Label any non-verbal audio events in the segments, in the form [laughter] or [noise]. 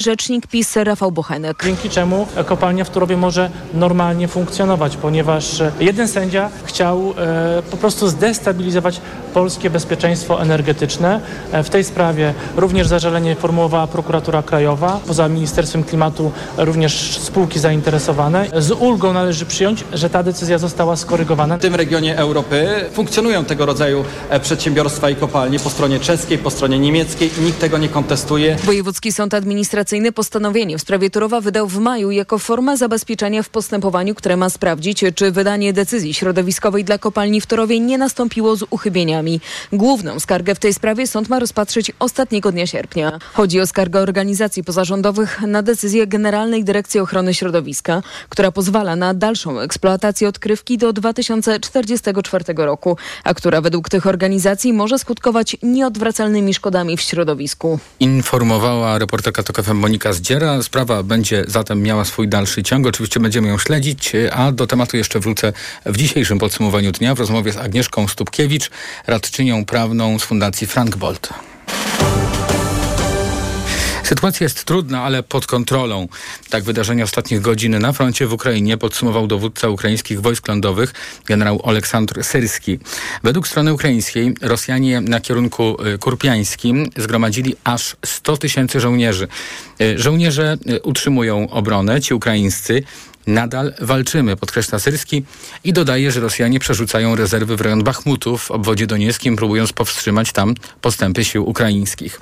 rzecznik PiS Rafał Bochenek. Dzięki czemu kopalnia w Turowie może normalnie funkcjonować, ponieważ jeden sędzia chciał e, po prostu zdestabilizować polskie bezpieczeństwo energetyczne. E, w tej sprawie również zażalenie formułowała prokuratura krajowa. Poza Ministerstwem Klimatu również spółki zainteresowane. Z ulgą należy przyjąć, że ta decyzja została skorygowana. W tym regionie Europy funkcjonują tego rodzaju e, przedsiębiorstwa i kopalnie po stronie czeskiej, po stronie niemieckiej i nikt tego nie kontestuje. Wojewódzki Sąd Administracyjny postanowienie w sprawie Turowa wydał w maju jako forma zabezpieczenia w postępowaniu, które ma sprawdzić, czy wydanie decyzji środowiskowej dla kopalni w Turowie nie nastąpiło z uchybieniami. Główną skargę w tej sprawie sąd ma rozpatrzyć ostatniego dnia sierpnia. Chodzi o skargę organizacji pozarządowych na decyzję Generalnej Dyrekcji Ochrony Środowiska, która pozwala na dalszą eksploatację odkrywki do 2044 roku, a która według tych organizacji może skutkować nieodwracalnymi szkodami w środowisku. Informowała reporterka TOK FM Monika Zdziera. Sprawa będzie zatem miała swój dalszy ciąg. Oczywiście będziemy ją śledzić, a do tematu jeszcze wrócę w dzisiejszym podsumowaniu dnia w rozmowie z Agnieszką Stupkiewicz, radczynią prawną z Fundacji Frank Bolt. Sytuacja jest trudna, ale pod kontrolą. Tak wydarzenia ostatnich godzin na froncie w Ukrainie podsumował dowódca ukraińskich wojsk lądowych generał Aleksandr Syrski. Według strony ukraińskiej Rosjanie na kierunku y, kurpiańskim zgromadzili aż 100 tysięcy żołnierzy. Y, żołnierze y, utrzymują obronę, ci ukraińscy Nadal walczymy, podkreśla Syrski i dodaje, że Rosjanie przerzucają rezerwy w rejon Bachmutu w obwodzie donieckim, próbując powstrzymać tam postępy sił ukraińskich.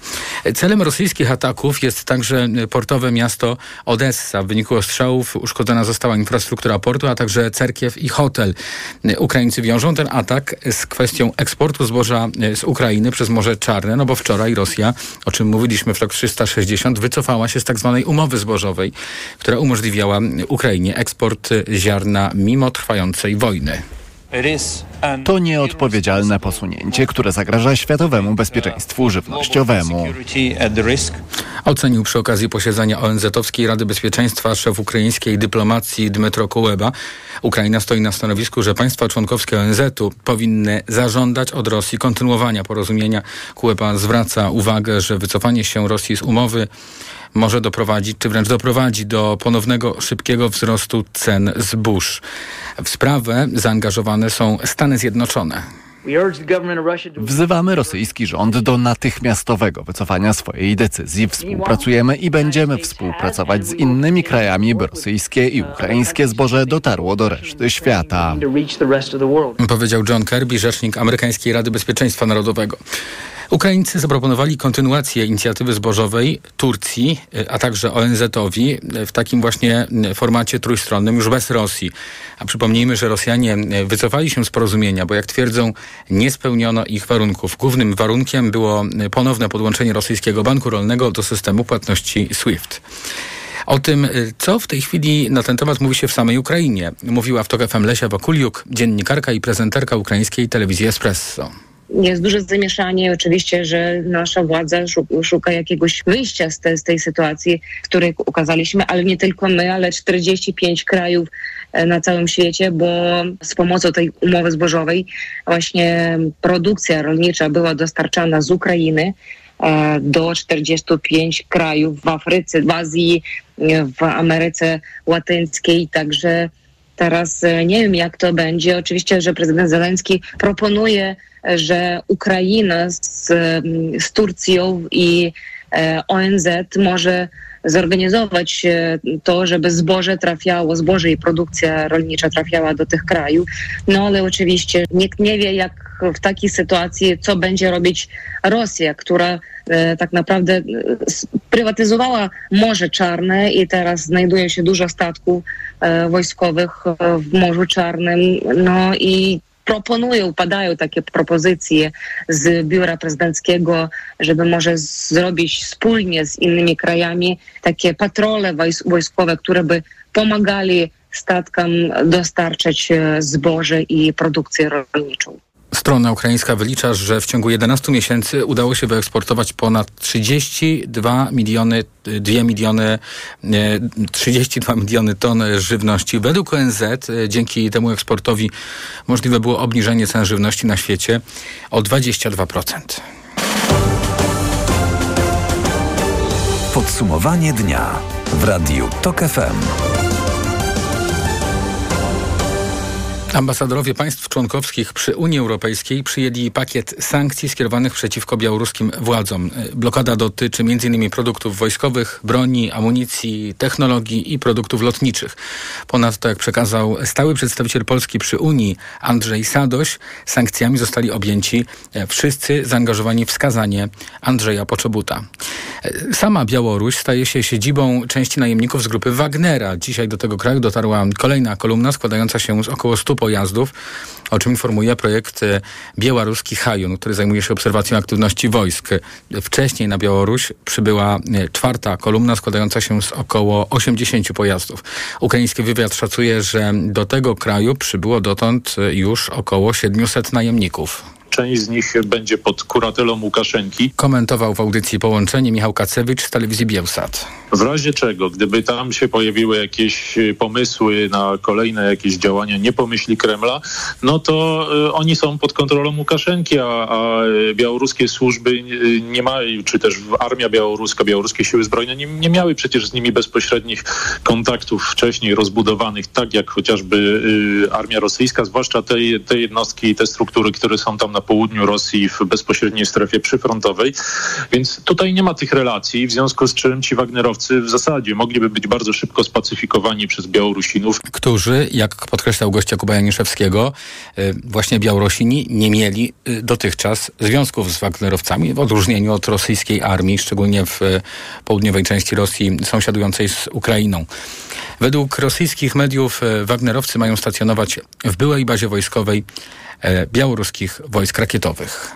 Celem rosyjskich ataków jest także portowe miasto Odessa. W wyniku ostrzałów uszkodzona została infrastruktura portu, a także cerkiew i hotel. Ukraińcy wiążą ten atak z kwestią eksportu zboża z Ukrainy przez Morze Czarne, no bo wczoraj Rosja, o czym mówiliśmy w rok 360, wycofała się z tak zwanej umowy zbożowej, która umożliwiała Ukrainie eksport ziarna mimo trwającej wojny. To nieodpowiedzialne posunięcie, które zagraża światowemu bezpieczeństwu żywnościowemu. Ocenił przy okazji posiedzenia ONZ-owskiej Rady Bezpieczeństwa szef ukraińskiej dyplomacji Dmytro Kuleba. Ukraina stoi na stanowisku, że państwa członkowskie ONZ-u powinny zażądać od Rosji kontynuowania porozumienia. Kuleba zwraca uwagę, że wycofanie się Rosji z umowy może doprowadzić, czy wręcz doprowadzi do ponownego szybkiego wzrostu cen zbóż. W sprawę zaangażowane są Stany Zjednoczone. Wzywamy rosyjski rząd do natychmiastowego wycofania swojej decyzji. Współpracujemy i będziemy współpracować z innymi krajami, by rosyjskie i ukraińskie zboże dotarło do reszty świata. Powiedział John Kirby, rzecznik Amerykańskiej Rady Bezpieczeństwa Narodowego. Ukraińcy zaproponowali kontynuację inicjatywy zbożowej Turcji, a także ONZ-owi w takim właśnie formacie trójstronnym, już bez Rosji. A przypomnijmy, że Rosjanie wycofali się z porozumienia, bo jak twierdzą, nie spełniono ich warunków. Głównym warunkiem było ponowne podłączenie rosyjskiego banku rolnego do systemu płatności SWIFT. O tym, co w tej chwili na ten temat mówi się w samej Ukrainie, mówiła w TOK FM Lesia Wakuliuk, dziennikarka i prezenterka ukraińskiej telewizji Espresso jest duże zamieszanie. Oczywiście, że nasza władza szuka jakiegoś wyjścia z, te, z tej sytuacji, w której ukazaliśmy, ale nie tylko my, ale 45 krajów e, na całym świecie, bo z pomocą tej umowy zbożowej właśnie produkcja rolnicza była dostarczana z Ukrainy e, do 45 krajów w Afryce, w Azji, w Ameryce Łatyńskiej, także teraz e, nie wiem jak to będzie. Oczywiście, że prezydent Zeleński proponuje że Ukraina z, z Turcją i e, ONZ może zorganizować e, to, żeby zboże trafiało, zboże i produkcja rolnicza trafiała do tych krajów. No ale oczywiście nikt nie wie, jak w takiej sytuacji, co będzie robić Rosja, która e, tak naprawdę e, prywatyzowała Morze Czarne i teraz znajduje się dużo statków e, wojskowych w Morzu Czarnym. No i proponują, padają takie propozycje z biura prezydenckiego, żeby może zrobić wspólnie z innymi krajami takie patrole wojskowe, które by pomagali statkom dostarczać zboże i produkcję rolniczą. Strona ukraińska wylicza, że w ciągu 11 miesięcy udało się wyeksportować ponad 32 miliony, 2 miliony, 32 miliony ton żywności. Według ONZ e, dzięki temu eksportowi możliwe było obniżenie cen żywności na świecie o 22%. Podsumowanie dnia w Radiu TOK FM. Ambasadorowie państw członkowskich przy Unii Europejskiej przyjęli pakiet sankcji skierowanych przeciwko białoruskim władzom. Blokada dotyczy m.in. produktów wojskowych, broni, amunicji, technologii i produktów lotniczych. Ponadto, jak przekazał stały przedstawiciel Polski przy Unii Andrzej Sadoś, sankcjami zostali objęci wszyscy zaangażowani w skazanie Andrzeja Poczobuta. Sama Białoruś staje się siedzibą części najemników z grupy Wagnera. Dzisiaj do tego kraju dotarła kolejna kolumna składająca się z około 100 pojazdów, o czym informuje projekt e, białoruski Hajun, który zajmuje się obserwacją aktywności wojsk. Wcześniej na Białoruś przybyła e, czwarta kolumna składająca się z około 80 pojazdów. Ukraiński wywiad szacuje, że do tego kraju przybyło dotąd e, już około 700 najemników. Część z nich będzie pod kuratelą Łukaszenki. Komentował w audycji połączenie Michał Kacewicz z telewizji Bielsat. W razie czego, gdyby tam się pojawiły jakieś y, pomysły na kolejne jakieś działania, nie pomyśli Kremla, no to y, oni są pod kontrolą Łukaszenki, a, a białoruskie służby y, nie mają, czy też armia białoruska, białoruskie siły zbrojne nie, nie miały przecież z nimi bezpośrednich kontaktów wcześniej rozbudowanych, tak jak chociażby y, armia rosyjska, zwłaszcza te, te jednostki, te struktury, które są tam na południu Rosji w bezpośredniej strefie przyfrontowej. Więc tutaj nie ma tych relacji, w związku z czym ci Wagnerowcy w zasadzie mogliby być bardzo szybko spacyfikowani przez Białorusinów. Którzy, jak podkreślał gość Jakuba Janiszewskiego, y, właśnie Białorusini nie mieli y, dotychczas związków z Wagnerowcami, w odróżnieniu od rosyjskiej armii, szczególnie w y, południowej części Rosji sąsiadującej z Ukrainą. Według rosyjskich mediów Wagnerowcy mają stacjonować w byłej bazie wojskowej białoruskich wojsk rakietowych.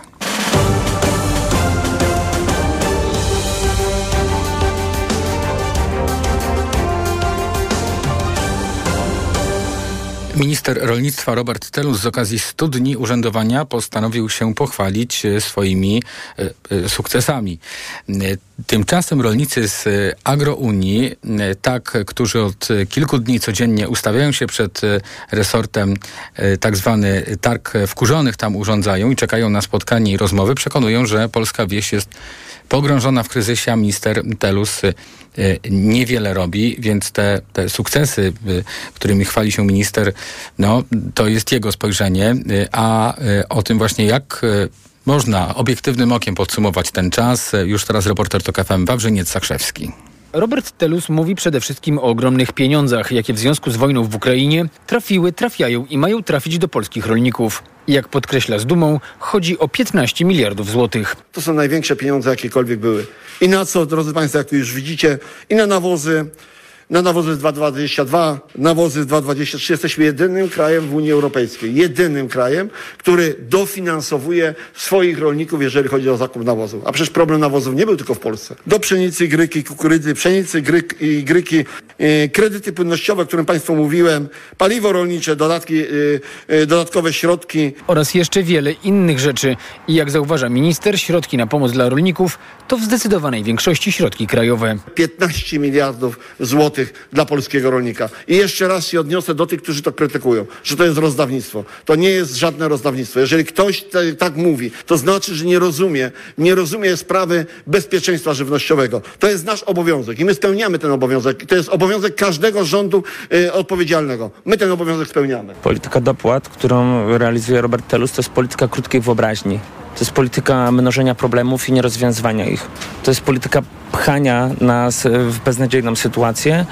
Minister rolnictwa Robert Telus z okazji 100 dni urzędowania postanowił się pochwalić e, swoimi e, sukcesami. Tymczasem rolnicy z Agrounii, tak, którzy od kilku dni codziennie ustawiają się przed resortem, tak zwany targ wkurzonych tam urządzają i czekają na spotkanie i rozmowy, przekonują, że polska wieś jest pogrążona w kryzysie, a minister Telus niewiele robi, więc te, te sukcesy, którymi chwali się minister, no, to jest jego spojrzenie, a o tym właśnie jak można obiektywnym okiem podsumować ten czas. Już teraz reporter TOK FM Wawrzyniec Zakrzewski. Robert Telus mówi przede wszystkim o ogromnych pieniądzach, jakie w związku z wojną w Ukrainie trafiły, trafiają i mają trafić do polskich rolników. Jak podkreśla z dumą, chodzi o 15 miliardów złotych. To są największe pieniądze, jakiekolwiek były. I na co, drodzy Państwo, jak tu już widzicie, i na nawozy, na nawozy 2,22, nawozy 2,23. Jesteśmy jedynym krajem w Unii Europejskiej, jedynym krajem, który dofinansowuje swoich rolników, jeżeli chodzi o zakup nawozów. A przecież problem nawozów nie był tylko w Polsce. Do pszenicy, gryki, kukurydzy, pszenicy, gryk, i gryki, yy, kredyty płynnościowe, o którym Państwu mówiłem, paliwo rolnicze, dodatki, yy, yy, dodatkowe środki. Oraz jeszcze wiele innych rzeczy. I jak zauważa minister, środki na pomoc dla rolników to w zdecydowanej większości środki krajowe. 15 miliardów złotych złotych dla polskiego rolnika. I jeszcze raz się odniosę do tych, którzy to krytykują, że to jest rozdawnictwo. To nie jest żadne rozdawnictwo. Jeżeli ktoś te, tak mówi, to znaczy, że nie rozumie, nie rozumie sprawy bezpieczeństwa żywnościowego. To jest nasz obowiązek i my spełniamy ten obowiązek. To jest obowiązek każdego rządu y, odpowiedzialnego. My ten obowiązek spełniamy. Polityka dopłat, którą realizuje Robert Telus, to jest polityka krótkiej wyobraźni. To jest polityka mnożenia problemów i nierozwiązywania ich. To jest polityka pchania nas w beznadziejną sytuację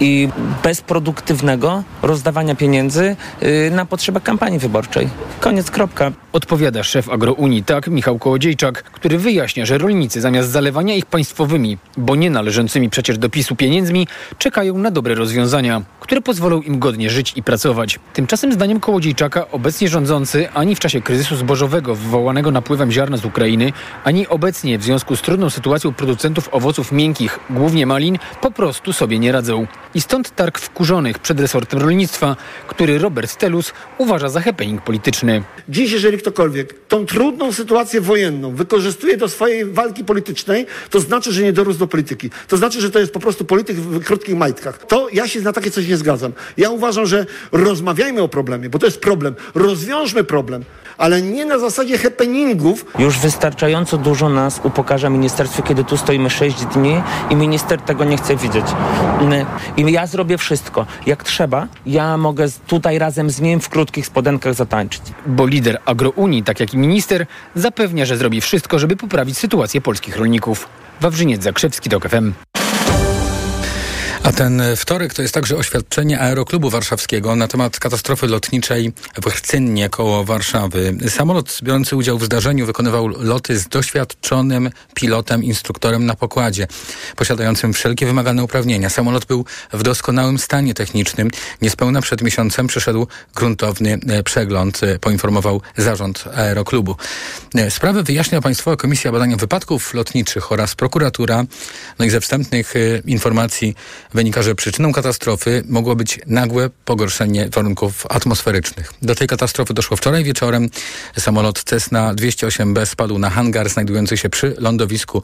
i bezproduktywnego rozdawania pieniędzy y, na potrzeby kampanii wyborczej. Koniec, kropka. Odpowiada szef Agrounii, tak, Michał Kołodziejczak, który wyjaśnia, że rolnicy zamiast zalewania ich państwowymi, bo nie należącymi przecież do PiSu pieniędzmi, czekają na dobre rozwiązania, które pozwolą im godnie żyć i pracować. Tymczasem zdaniem Kołodziejczaka obecnie rządzący ani w czasie kryzysu zbożowego wywołanego napływem ziarna z Ukrainy, ani obecnie w związku z trudną sytuacją producentów owoców miękkich, głównie malin, po prostu sobie nie radzą. I stąd targ wkurzonych przed resortem rolnictwa, który Robert Telus uważa za happening polityczny. Dziś, jeżeli ktokolwiek tą trudną sytuację wojenną wykorzystuje do swojej walki politycznej, to znaczy, że nie dorósł do polityki. To znaczy, że to jest po prostu polityk w krótkich majtkach. To ja się na takie coś nie zgadzam. Ja uważam, że rozmawiajmy o problemie, bo to jest problem. Rozwiążmy problem, ale nie na zasadzie happeningów. Już wystarczająco dużo nas upokarza ministerstwo, kiedy tu stoimy 6 dni i minister tego nie chce widzieć. I ja zrobię wszystko. Jak trzeba, ja mogę tutaj razem z nim w krótkich spodenkach zatańczyć. Bo lider Agrounii, tak jak i minister, zapewnia, że zrobi wszystko, żeby poprawić sytuację polskich rolników. Wawrzyniec Zakrzewski, TOK FM. A ten wtorek to jest także oświadczenie Aeroklubu Warszawskiego na temat katastrofy lotniczej w Rcynnie koło Warszawy. Samolot biorący udział w zdarzeniu wykonywał loty z doświadczonym pilotem, instruktorem na pokładzie, posiadającym wszelkie wymagane uprawnienia. Samolot był w doskonałym stanie technicznym. Niespełna przed miesiącem przyszedł gruntowny e, przegląd, e, poinformował zarząd Aeroklubu. E, sprawę wyjaśnia Państwowa Komisja Badania Wypadków Lotniczych oraz prokuratura. No i ze wstępnych informacji wynika, że przyczyną katastrofy mogło być nagłe pogorszenie warunków atmosferycznych. Do tej katastrofy doszło wczoraj wieczorem. Samolot Cessna 208B spadł na hangar znajdujący się przy lądowisku.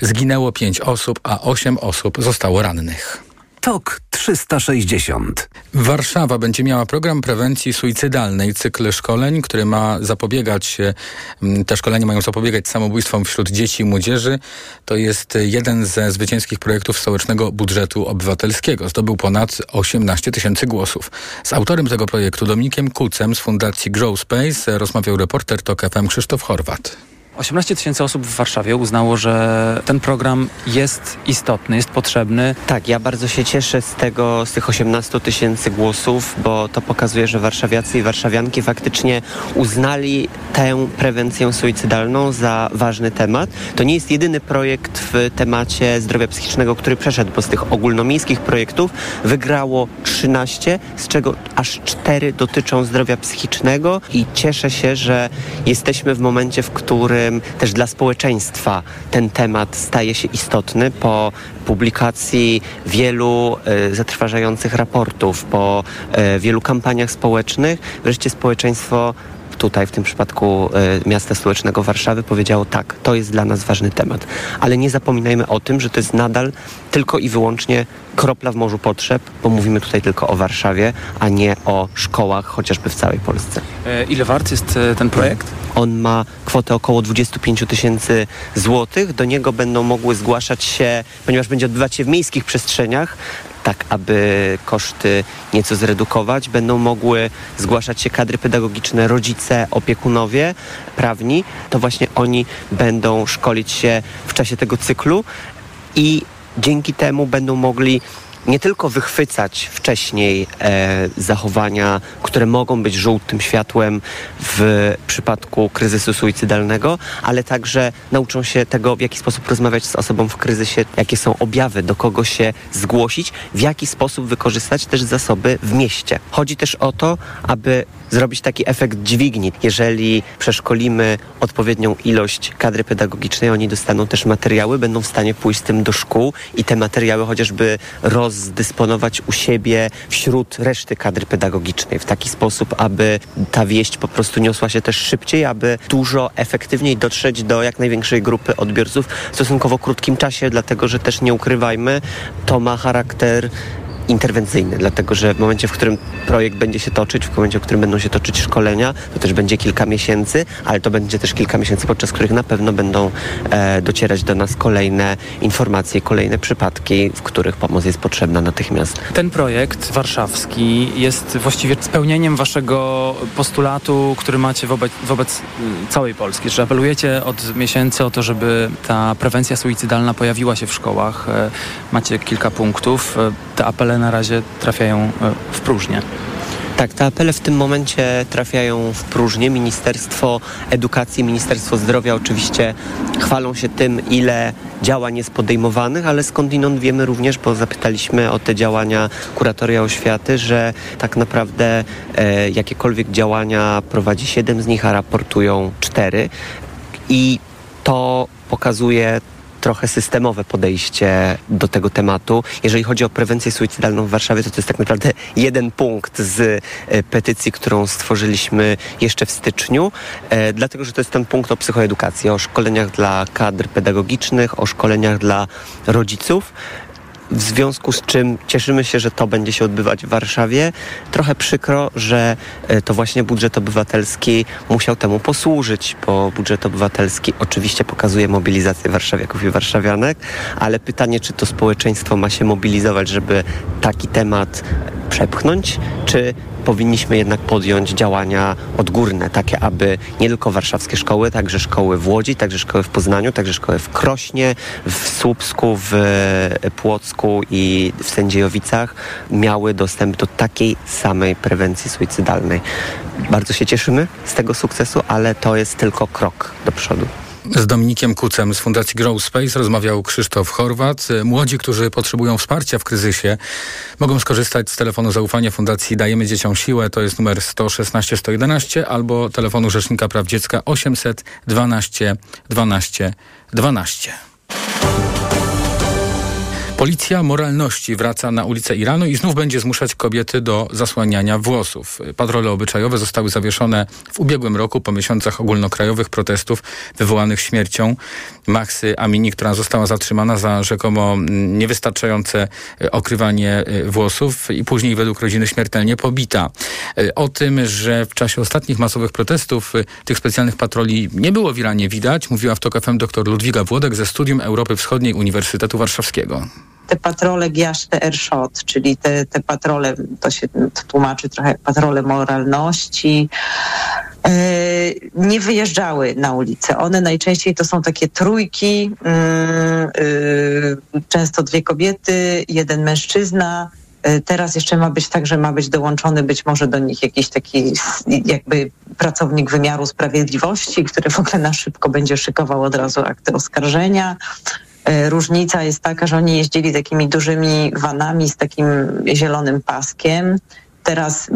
Zginęło pięć osób, a osiem osób zostało rannych. TOK 360. Warszawa będzie miała program prewencji suicydalnej, cykl szkoleń, który ma zapobiegać, te szkolenia mają zapobiegać samobójstwom wśród dzieci i młodzieży. To jest jeden ze zwycięskich projektów stołecznego budżetu obywatelskiego. Zdobył ponad 18 tysięcy głosów. Z autorem tego projektu, Dominikiem Kucem z Fundacji Grow Space, rozmawiał reporter TOK FM Krzysztof Horwat. 18 tysięcy osób w Warszawie uznało, że ten program jest istotny, jest potrzebny. Tak, ja bardzo się cieszę z tego, z tych 18 tysięcy głosów, bo to pokazuje, że warszawiacy i warszawianki faktycznie uznali tę prewencję suicydalną za ważny temat. To nie jest jedyny projekt w temacie zdrowia psychicznego, który przeszedł, bo z tych ogólnomiejskich projektów wygrało 13, z czego aż 4 dotyczą zdrowia psychicznego i cieszę się, że jesteśmy w momencie, w którym też dla społeczeństwa ten temat staje się istotny po publikacji wielu y, zatrważających raportów, po y, wielu kampaniach społecznych. Wreszcie społeczeństwo tutaj w tym przypadku y, miasta stołecznego Warszawy powiedziało tak, to jest dla nas ważny temat. Ale nie zapominajmy o tym, że to jest nadal tylko i wyłącznie kropla w morzu potrzeb, bo mówimy tutaj tylko o Warszawie, a nie o szkołach chociażby w całej Polsce. E, ile wart jest e, ten projekt? On ma kwotę około 25 tysięcy złotych. Do niego będą mogły zgłaszać się, ponieważ będzie odbywać się w miejskich przestrzeniach, tak aby koszty nieco zredukować. Będą mogły zgłaszać się kadry pedagogiczne, rodzice, opiekunowie, prawni. To właśnie oni będą szkolić się w czasie tego cyklu i dzięki temu będą mogli nie tylko wychwycać wcześniej e, zachowania, które mogą być żółtym światłem w przypadku kryzysu suicydalnego, ale także nauczą się tego, w jaki sposób rozmawiać z osobą w kryzysie, jakie są objawy, do kogo się zgłosić, w jaki sposób wykorzystać też zasoby w mieście. Chodzi też o to, aby zrobić taki efekt dźwigni. Jeżeli przeszkolimy odpowiednią ilość kadry pedagogicznej, oni dostaną też materiały, będą w stanie pójść z tym do szkół i te materiały chociażby rozdysponować u siebie wśród reszty kadry pedagogicznej w taki sposób, aby ta wieść po prostu niosła się też szybciej, aby dużo efektywniej dotrzeć do jak największej grupy odbiorców w stosunkowo krótkim czasie, dlatego że też nie ukrywajmy, to ma charakter interwencyjny, dlatego że w momencie, w którym projekt będzie się toczyć, w momencie, w którym będą się toczyć szkolenia, to też będzie kilka miesięcy, ale to będzie też kilka miesięcy, podczas których na pewno będą e, docierać do nas kolejne informacje, kolejne przypadki, w których pomoc jest potrzebna natychmiast. Ten projekt warszawski jest właściwie spełnieniem waszego postulatu, który macie wobec, wobec y, całej Polski, że apelujecie od miesięcy o to, żeby ta prewencja suicydalna pojawiła się w szkołach. E, macie kilka punktów. E, te apele na razie trafiają e, w próżnię. Tak, te apele w tym momencie trafiają w próżnię. Ministerstwo Edukacji, Ministerstwo Zdrowia oczywiście chwalą się tym, ile działań jest podejmowanych, ale skądinąd wiemy również, bo zapytaliśmy o te działania kuratoria oświaty, że tak naprawdę e, jakiekolwiek działania prowadzi siedem z nich, a raportują cztery. I to pokazuje trochę systemowe podejście do tego tematu. Jeżeli chodzi o prewencję suicydalną w Warszawie, to to jest tak naprawdę jeden punkt z e, petycji, którą stworzyliśmy jeszcze w styczniu, e, dlatego że to jest ten punkt o psychoedukacji, o szkoleniach dla kadr pedagogicznych, o szkoleniach dla rodziców. W związku z czym cieszymy się, że to będzie się odbywać w Warszawie. Trochę przykro, że e, to właśnie budżet obywatelski musiał temu posłużyć, bo budżet obywatelski oczywiście pokazuje mobilizację warszawiaków i warszawianek, ale pytanie, czy to społeczeństwo ma się mobilizować, żeby taki temat przepchnąć, czy powinniśmy jednak podjąć działania odgórne, takie aby nie tylko warszawskie szkoły, także szkoły w Łodzi, także szkoły w Poznaniu, także szkoły w Krośnie, w Słupsku, w Płocku i w Sędziejowicach miały dostęp do takiej samej prewencji suicydalnej. Bardzo się cieszymy z tego sukcesu, ale to jest tylko krok do przodu. Z Dominikiem Kucem z Fundacji Grow Space rozmawiał Krzysztof Chorwat. Młodzi, którzy potrzebują wsparcia w kryzysie, mogą skorzystać z telefonu zaufania Fundacji Dajemy Dzieciom Siłę. To jest numer 116 111 albo telefonu Rzecznika Praw Dziecka 800 12 12 12. Policja moralności wraca na ulicę Iranu i znów będzie zmuszać kobiety do zasłaniania włosów. Patrole obyczajowe zostały zawieszone w ubiegłym roku po miesiącach ogólnokrajowych protestów wywołanych śmiercią Maxy Amini, która została zatrzymana za rzekomo niewystarczające okrywanie włosów i później według rodziny śmiertelnie pobita. O tym, że w czasie ostatnich masowych protestów tych specjalnych patroli nie było w Iranie widać, mówiła w TOK FM dr Ludwiga Włodek ze Studium Europy Wschodniej Uniwersytetu Warszawskiego te patrole Giaszte Erszot, czyli te, te patrole, to się tłumaczy trochę jak patrole moralności, e, nie wyjeżdżały na ulicę. One najczęściej to są takie trójki, mm, y, często dwie kobiety, jeden mężczyzna. E, teraz jeszcze ma być tak, że ma być dołączony być może do nich jakiś taki jakby pracownik wymiaru sprawiedliwości, który w ogóle na szybko będzie szykował od razu akty oskarżenia. E, różnica jest taka, że oni jeździli takimi dużymi vanami z takim zielonym paskiem. Teraz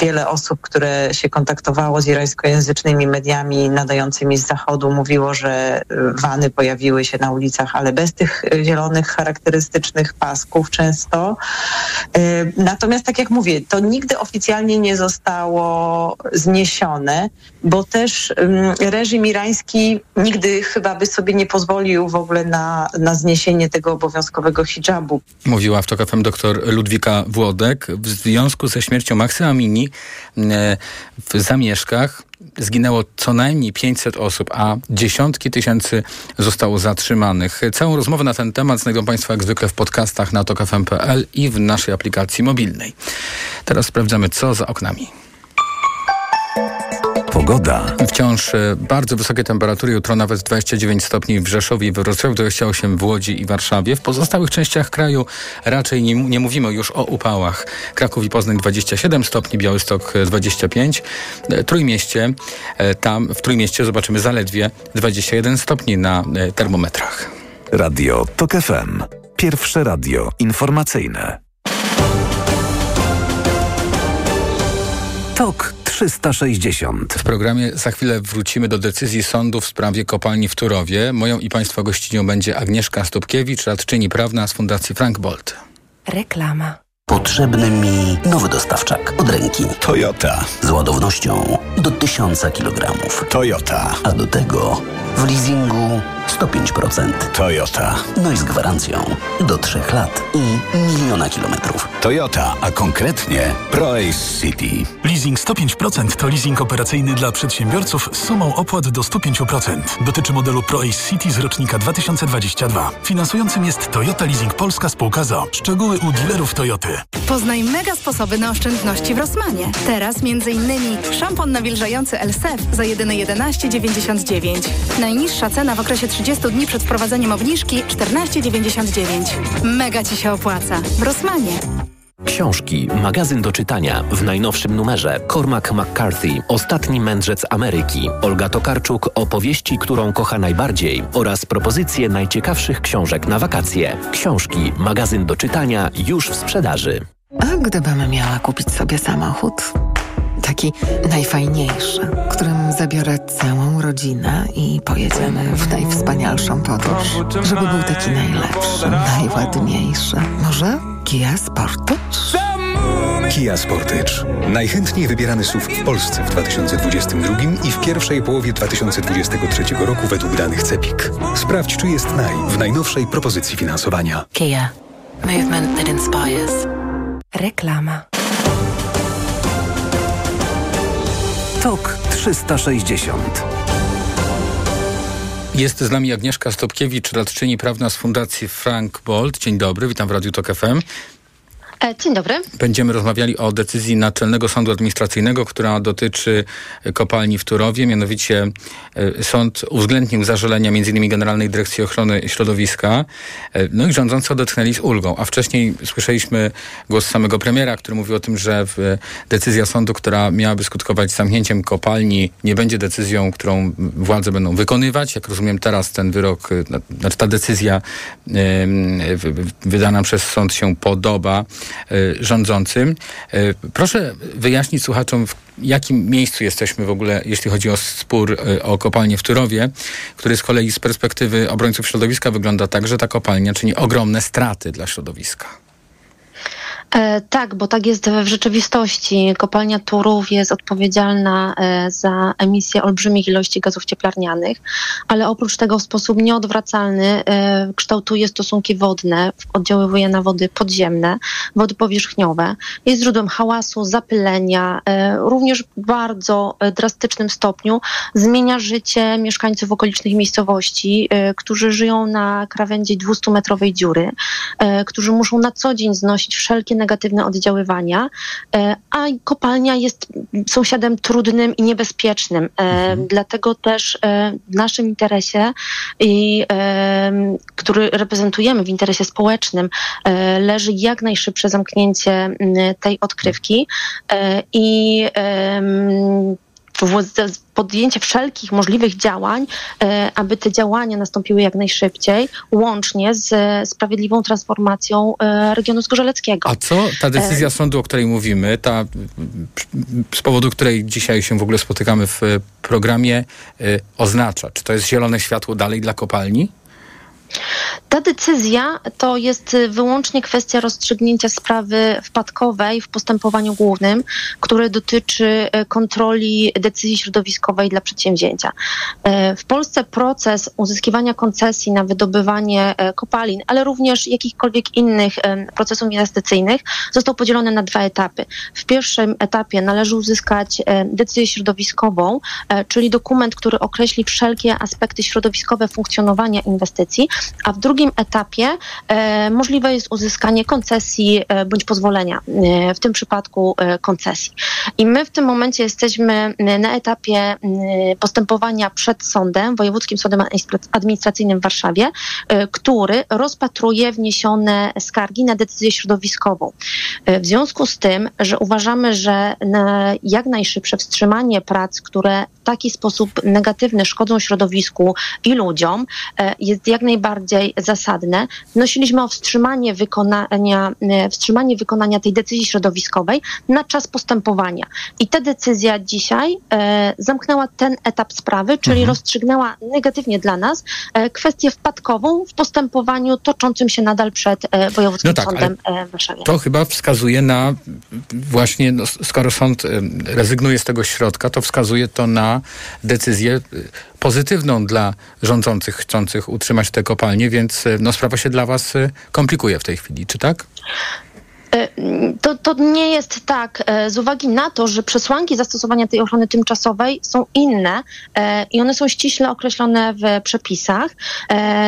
wiele osób, które się kontaktowało z irańskojęzycznymi mediami nadającymi z zachodu, mówiło, że wany pojawiły się na ulicach, ale bez tych zielonych, charakterystycznych pasków często. E, natomiast, tak jak mówię, to nigdy oficjalnie nie zostało zniesione, bo też reżim irański nigdy chyba by sobie nie pozwolił w ogóle na, na zniesienie tego obowiązkowego hijabu. Mówiła w TOK FM dr Ludwika Włodek. W związku ze śmiercią Maxy Amini e, w zamieszkach zginęło co najmniej 500 osób, a dziesiątki tysięcy zostało zatrzymanych. Całą rozmowę na ten temat znajdą Państwo jak zwykle w podcastach na tokfm.pl i w naszej aplikacji mobilnej. Teraz sprawdzamy, co za oknami. Pogoda. Wciąż e, bardzo wysokie temperatury, jutro nawet 29 stopni w Rzeszowie i we Wrocławiu, 28 w Łodzi i Warszawie. W pozostałych częściach kraju raczej nie, nie mówimy już o upałach. Kraków i Poznań 27 stopni, Białystok 25. E, Trójmieście, e, tam w Trójmieście zobaczymy zaledwie 21 stopni na termometrach. Radio TOK FM. Pierwsze radio informacyjne. TOK 360. W programie za chwilę wrócimy do decyzji sądu w sprawie kopalni w Turowie. Moją i Państwa gościnią będzie Agnieszka Stupkiewicz, radczyni prawna z Fundacji Frank Bolt. Reklama. Potrzebny mi nowy dostawczak od ręki. Toyota. Z ładownością do 1000 kg. Toyota. A do tego w leasingu 105%. Toyota. No i z gwarancją do 3 lat i miliona kilometrów. Toyota, a konkretnie ProAce City. Leasing 105% to leasing operacyjny dla przedsiębiorców z sumą opłat do 105%. Dotyczy modelu ProAce City z rocznika 2022. Finansującym jest Toyota Leasing Polska Spółka ZO. Szczegóły u dealerów Toyoty. Poznaj mega sposoby na oszczędności w Rossmanie. Teraz m.in. szampon nawilżający Elsef za jedyne 11,99. Najniższa cena w okresie 30 dni przed wprowadzeniem obniżki 14,99. Mega Ci się opłaca. W Rossmanie. Książki, magazyn do czytania w najnowszym numerze Cormac McCarthy, Ostatni mędrzec Ameryki, Olga Tokarczuk, opowieści, którą kocha najbardziej oraz propozycje najciekawszych książek na wakacje. Książki, magazyn do czytania już w sprzedaży. A gdybym miała kupić sobie samochód? Taki najfajniejszy, którym zabiorę całą rodzinę i pojedziemy w najwspanialszą podróż. Żeby był taki najlepszy, najładniejszy. Może Kia Sportage? Kia Sportage. Najchętniej wybierany SUV w Polsce w 2022 i w pierwszej połowie 2023 roku według danych CEPIK. Sprawdź, czy jest naj w najnowszej propozycji finansowania. Kia. Movement that inspires. Reklama. Tok 360. Jest z nami Agnieszka Stopkiewicz, radczyni prawna z Fundacji Frank Bolt. Dzień dobry, witam w Radiu Tok FM. E, dzień dobry. Będziemy rozmawiali o decyzji Naczelnego Sądu Administracyjnego, która dotyczy kopalni w Turowie. Mianowicie e, sąd uwzględnił zażalenia m.in. Generalnej Dyrekcji Ochrony Środowiska. E, no i rządzący odetchnęli z ulgą. A wcześniej słyszeliśmy głos samego premiera, który mówił o tym, że decyzja sądu, która miałaby skutkować zamknięciem kopalni, nie będzie decyzją, którą władze będą wykonywać. Jak rozumiem teraz ten wyrok, znaczy ta decyzja wydana przez sąd się podoba. Y, rządzącym. Y, proszę wyjaśnić słuchaczom, w jakim miejscu jesteśmy w ogóle, jeśli chodzi o spór y, o kopalnię w Turowie, który z kolei z perspektywy obrońców środowiska wygląda tak, że ta kopalnia czyni ogromne straty dla środowiska. E, tak, bo tak jest w rzeczywistości. Kopalnia Turów jest odpowiedzialna e, za emisję olbrzymich ilości gazów cieplarnianych, ale oprócz tego w sposób nieodwracalny e, kształtuje stosunki wodne, oddziaływuje na wody podziemne, wody powierzchniowe. Jest źródłem hałasu, zapylenia, również w bardzo drastycznym stopniu zmienia życie mieszkańców okolicznych miejscowości, którzy żyją na krawędzi 200-metrowej dziury, którzy muszą na co dzień znosić wszelkie negatywne oddziaływania, e, a kopalnia jest sąsiadem trudnym i niebezpiecznym. E, mhm. Dlatego też e, w naszym interesie, i, który reprezentujemy w interesie społecznym, leży jak najszybsze zamknięcie tej odkrywki i podjęcie wszelkich możliwych działań, e, aby te działania nastąpiły jak najszybciej, łącznie z sprawiedliwą transformacją e, regionu zgorzeleckiego. A co ta decyzja e, sądu, o której mówimy, ta, z powodu której dzisiaj się w ogóle spotykamy w programie, oznacza? Czy to jest zielone światło dalej dla kopalni? Ta decyzja to jest wyłącznie kwestia rozstrzygnięcia sprawy wpadkowej w postępowaniu głównym, które dotyczy e, kontroli decyzji środowiskowej dla przedsięwzięcia. E, w Polsce proces uzyskiwania koncesji na wydobywanie kopalin, ale również jakichkolwiek innych procesów inwestycyjnych został podzielony na dwa etapy. W pierwszym etapie należy uzyskać decyzję środowiskową, czyli dokument, który określi wszelkie aspekty środowiskowe funkcjonowania inwestycji, a w drugim etapie e, możliwe jest uzyskanie koncesji e, bądź pozwolenia, e, w tym przypadku koncesji. I my w tym momencie jesteśmy na etapie postępowania przed sądem, Wojewódzkim Sądem Administracyjnym w Warszawie, który rozpatruje wniesione skargi na decyzję środowiskową. W związku z tym, że uważamy, że jak najszybsze wstrzymanie prac, które w taki sposób negatywny szkodzą środowisku i ludziom, jest jak najbardziej bardziej zasadne. Wnosiliśmy o wstrzymanie wykonania, e, wstrzymanie wykonania tej decyzji środowiskowej na czas postępowania. I ta decyzja dzisiaj e, zamknęła ten etap sprawy, czyli mhm. rozstrzygnęła negatywnie dla nas e, kwestię wpadkową w postępowaniu toczącym się nadal przed e, Wojewódzkim no tak, Sądem e, w Warszawie. To chyba wskazuje na właśnie, no, skoro sąd e, rezygnuje z tego środka, to wskazuje to na decyzję pozytywną dla rządzących, chcących utrzymać te kopalnie, więc e, no, sprawa się dla Was e, komplikuje w tej chwili, czy tak? E, to, to nie jest tak e, z uwagi na to, że przesłanki zastosowania tej ochrony tymczasowej są inne e, i one są ściśle określone w przepisach.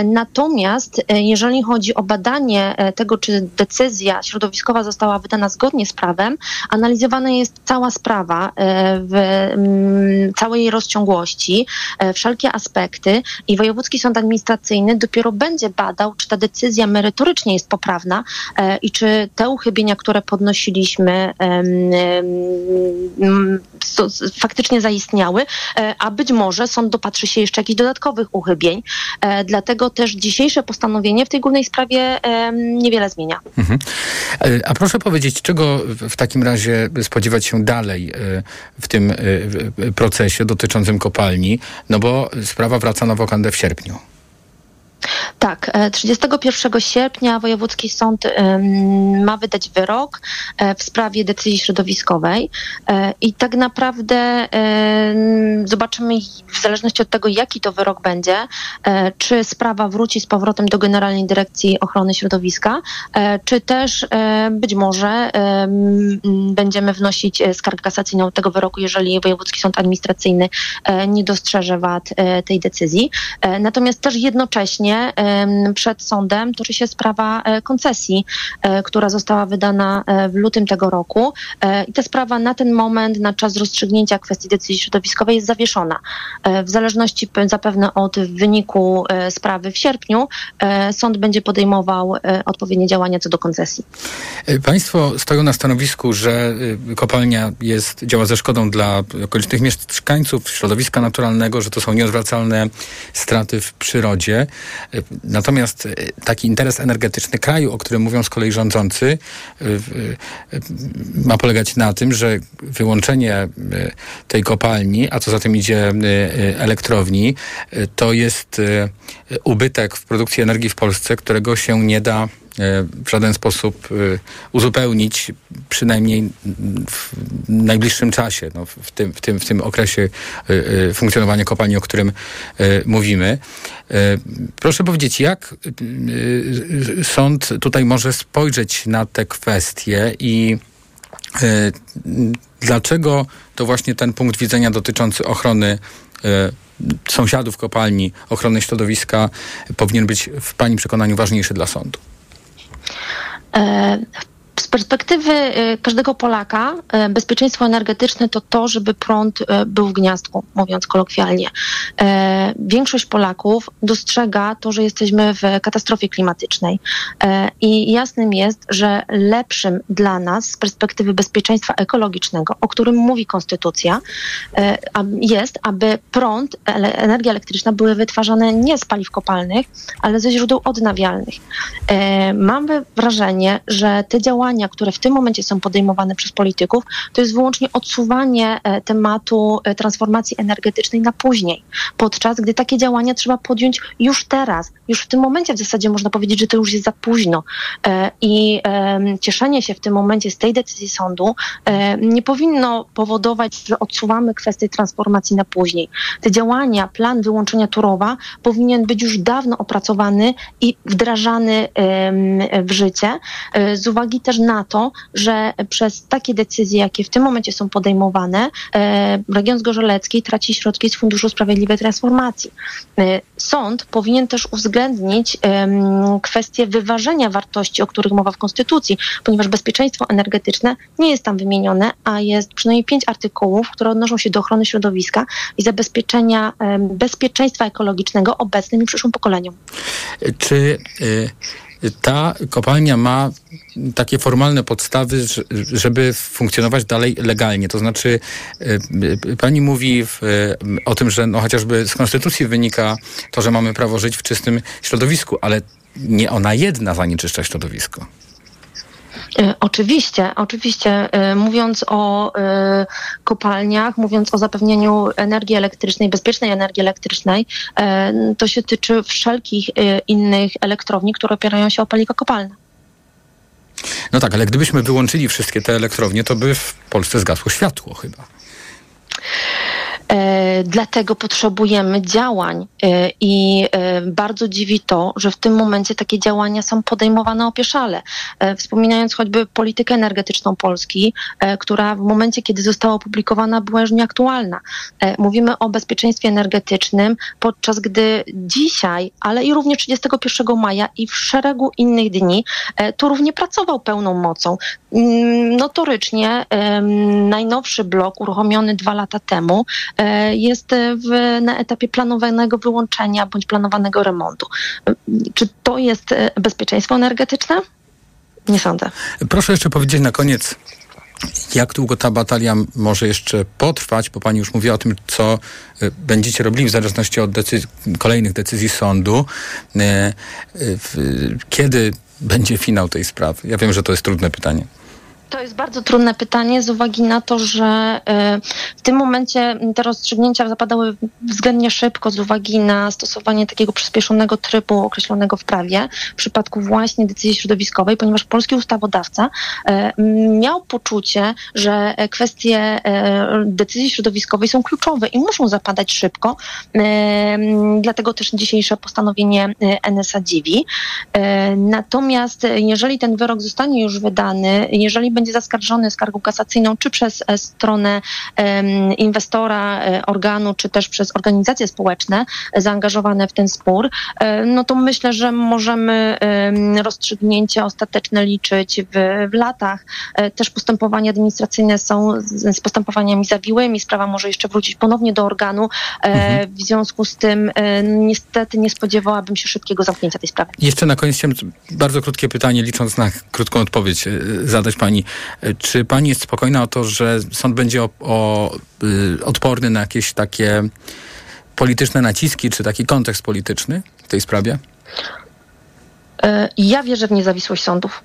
Natomiast jeżeli chodzi o badanie tego, czy decyzja środowiskowa została wydana zgodnie z prawem, analizowana jest cała sprawa w całej jej rozciągłości, wszelkie aspekty i Wojewódzki Sąd Administracyjny dopiero będzie badał, czy ta decyzja merytorycznie jest poprawna i czy te uchybienia uchybienia, które podnosiliśmy, faktycznie zaistniały, e, a być może sąd dopatrzy się jeszcze jakichś dodatkowych uchybień. E, dlatego też dzisiejsze postanowienie w tej głównej sprawie niewiele zmienia. Mhm. E, a proszę powiedzieć, czego w takim razie spodziewać się dalej w tym procesie dotyczącym kopalni? No bo sprawa wraca na wokandę w sierpniu. Tak, 31 sierpnia Wojewódzki Sąd ma wydać wyrok w sprawie decyzji środowiskowej i tak naprawdę zobaczymy w zależności od tego, jaki to wyrok będzie, czy sprawa wróci z powrotem do Generalnej Dyrekcji Ochrony Środowiska, czy też być może będziemy wnosić skargę kasacyjną tego wyroku, jeżeli Wojewódzki Sąd Administracyjny nie dostrzeże wad tej decyzji. Natomiast też jednocześnie przed sądem toczy się sprawa e, koncesji, e, która została wydana e, w lutym tego roku. I ta sprawa na ten moment, na czas rozstrzygnięcia kwestii decyzji środowiskowej jest zawieszona. W zależności zapewne od wyniku sprawy w sierpniu, sąd będzie podejmował odpowiednie działania co do koncesji. Państwo stoją na stanowisku, że kopalnia jest, działa ze szkodą dla okolicznych mieszkańców, środowiska naturalnego, że to są nieodwracalne straty w przyrodzie. Natomiast e, taki interes energetyczny kraju, o którym mówią z kolei rządzący, e, e, ma polegać na tym, że wyłączenie tej kopalni, a co za tym idzie elektrowni, to jest ubytek w produkcji energii w Polsce, którego się nie da w żaden sposób e, uzupełnić, przynajmniej w najbliższym czasie, no w, tym, w, tym, w tym okresie e, funkcjonowania kopalni, o którym mówimy. Proszę powiedzieć, jak sąd tutaj może spojrzeć na te kwestie i dlaczego to właśnie ten punkt widzenia dotyczący ochrony sąsiadów kopalni, ochrony środowiska powinien być w Pani przekonaniu ważniejszy dla sądu? E, z perspektywy y, każdego Polaka y, bezpieczeństwo energetyczne to to, żeby prąd y, był w gniazdku, mówiąc kolokwialnie. Większość Polaków dostrzega to, że jesteśmy w katastrofie klimatycznej i jasnym jest, że lepszym dla nas z perspektywy bezpieczeństwa ekologicznego, o którym mówi Konstytucja, jest, aby prąd, energia elektryczna były wytwarzane nie z paliw kopalnych, ale ze źródeł odnawialnych. Mamy wrażenie, że te działania działania, które w tym momencie są podejmowane przez polityków, to jest wyłącznie odsuwanie e, tematu e, transformacji energetycznej na później, podczas gdy takie działania trzeba podjąć już teraz, już w tym momencie w zasadzie można powiedzieć, że to już jest za późno. E, I cieszenie się w tym momencie z tej decyzji sądu nie powinno powodować, że odsuwamy kwestię transformacji na później. Te działania, plan wyłączenia Turowa powinien być już dawno opracowany i wdrażany w życie z uwagi też na to, że przez takie decyzje, jakie w tym momencie są podejmowane, e, region Zgorzelecki traci środki z Funduszu Sprawiedliwej Transformacji. E, sąd powinien też uwzględnić kwestię wyważenia wartości, o których mowa w Konstytucji, ponieważ bezpieczeństwo energetyczne nie jest tam wymienione, a jest przynajmniej pięć artykułów, które odnoszą się do ochrony środowiska i zabezpieczenia bezpieczeństwa ekologicznego obecnym i przyszłym pokoleniom. Czy y ta kopalnia ma takie formalne podstawy, żeby funkcjonować dalej legalnie. To znaczy, y, pani mówi w, y, o tym, że no chociażby z konstytucji wynika to, że mamy prawo żyć w czystym środowisku, ale nie ona jedna zanieczyszcza środowisko. E, oczywiście, oczywiście. E, mówiąc o e, kopalniach, mówiąc o zapewnieniu energii elektrycznej, bezpiecznej energii elektrycznej, to się tyczy wszelkich innych elektrowni, które opierają się o paliwa kopalne. No tak, ale gdybyśmy wyłączyli wszystkie te elektrownie, to by w Polsce zgasło światło chyba. E, dlatego potrzebujemy działań e, i e, bardzo dziwi to, że w tym momencie takie działania są podejmowane opieszale. Wspominając choćby politykę energetyczną Polski, która w momencie, kiedy została opublikowana, była już nieaktualna. Mówimy o bezpieczeństwie energetycznym, podczas gdy dzisiaj, ale i również 31 maja i w szeregu innych dni, to równie pracował pełną mocą. Mm, notorycznie najnowszy blok uruchomiony dwa lata temu E, jest w, na etapie planowanego wyłączenia bądź planowanego remontu. Czy to jest e, bezpieczeństwo energetyczne? Nie sądzę. Proszę jeszcze powiedzieć na koniec, jak długo ta batalia może jeszcze potrwać, bo pani już mówiła o tym, co e, będziecie robili w zależności od kolejnych decyzji sądu. Kiedy będzie finał tej sprawy? Ja wiem, że to jest trudne pytanie. To jest bardzo trudne pytanie z uwagi na to, że e, w tym momencie te rozstrzygnięcia zapadały względnie szybko z uwagi na stosowanie takiego przyspieszonego trybu określonego w prawie w przypadku właśnie decyzji środowiskowej, ponieważ polski ustawodawca e, miał poczucie, że kwestie e, decyzji środowiskowej są kluczowe i muszą zapadać szybko. Dlatego też dzisiejsze postanowienie NSA dziwi. Natomiast jeżeli ten wyrok zostanie już wydany, jeżeli będzie zaskarżony skargą kasacyjną, czy przez e, stronę inwestora, e, organu, czy też przez organizacje społeczne zaangażowane w ten spór, e, no to myślę, że możemy rozstrzygnięcie ostateczne liczyć w, w latach. Też postępowania administracyjne są z, z postępowaniami zawiłymi. Sprawa może jeszcze wrócić ponownie do organu. Mhm. W związku z tym niestety nie spodziewałabym się szybkiego zamknięcia tej sprawy. Jeszcze na koniec chciałem bardzo krótkie pytanie, licząc na krótką odpowiedź, zadać pani. Czy pani jest spokojna o to, że sąd będzie o, o, y, odporny na jakieś takie polityczne naciski, czy taki kontekst polityczny w tej sprawie? E, ja wierzę w niezawisłość sądów.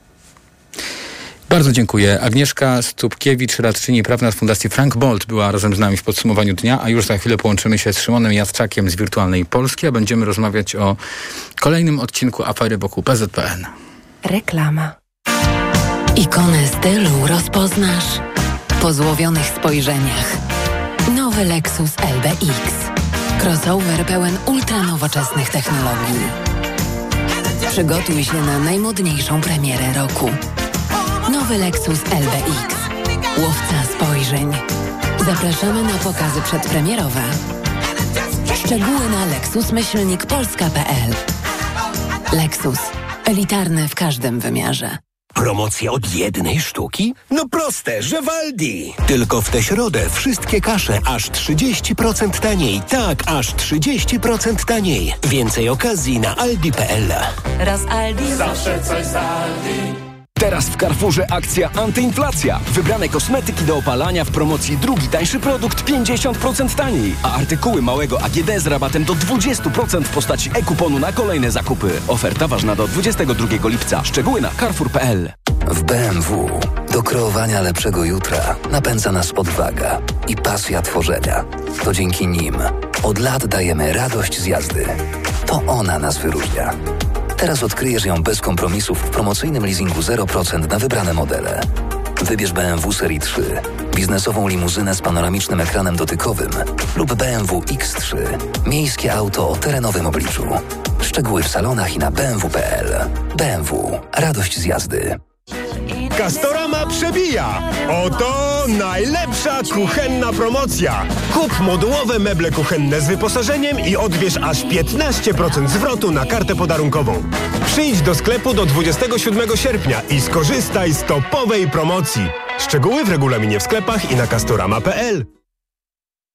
Bardzo dziękuję. Agnieszka Stupkiewicz, radczyni prawna z Fundacji Frank Bolt była razem z nami w podsumowaniu dnia, a już za chwilę połączymy się z Szymonem Jacczakiem z Wirtualnej Polski, a będziemy rozmawiać o kolejnym odcinku afery wokół PZPN. Reklama. Ikonę stylu rozpoznasz po złowionych spojrzeniach. Nowy Lexus LBX. Crossover pełen ultranowoczesnych technologii. Przygotuj się na najmodniejszą premierę roku. Nowy Lexus LBX. Łowca spojrzeń. Zapraszamy na pokazy przedpremierowe. Szczegóły na lexusmyślnikpolska.pl Lexus. Elitarny w każdym wymiarze. Promocja od jednej sztuki? No proste, że Waldi. Tylko w tę środę wszystkie kasze aż 30% taniej. Tak, aż 30% taniej. Więcej okazji na aldi.pl. Raz Aldi. Zawsze coś z Aldi. Teraz w Carrefourze akcja antyinflacja. Wybrane kosmetyki do opalania w promocji drugi tańszy produkt 50% taniej, a artykuły małego AGD z rabatem do 20% w postaci e-kuponu na kolejne zakupy. Oferta ważna do 22 lipca. Szczegóły na carrefour.pl. W BMW do kreowania lepszego jutra napędza nas odwaga i pasja tworzenia. To dzięki nim od lat dajemy radość z jazdy. To ona nas wyróżnia. Teraz odkryjesz ją bez kompromisów w promocyjnym leasingu 0% na wybrane modele. Wybierz BMW Serii 3, biznesową limuzynę z panoramicznym ekranem dotykowym lub BMW X3, miejskie auto o terenowym obliczu. Szczegóły w salonach i na bmw.pl. BMW. Radość z jazdy. Castorama przebija! Oto najlepsza kuchenna promocja! Kup modułowe meble kuchenne z wyposażeniem i odbierz aż 15% zwrotu na kartę podarunkową. Przyjdź do sklepu do 27 sierpnia i skorzystaj z topowej promocji. Szczegóły w regulaminie w sklepach i na castorama.pl.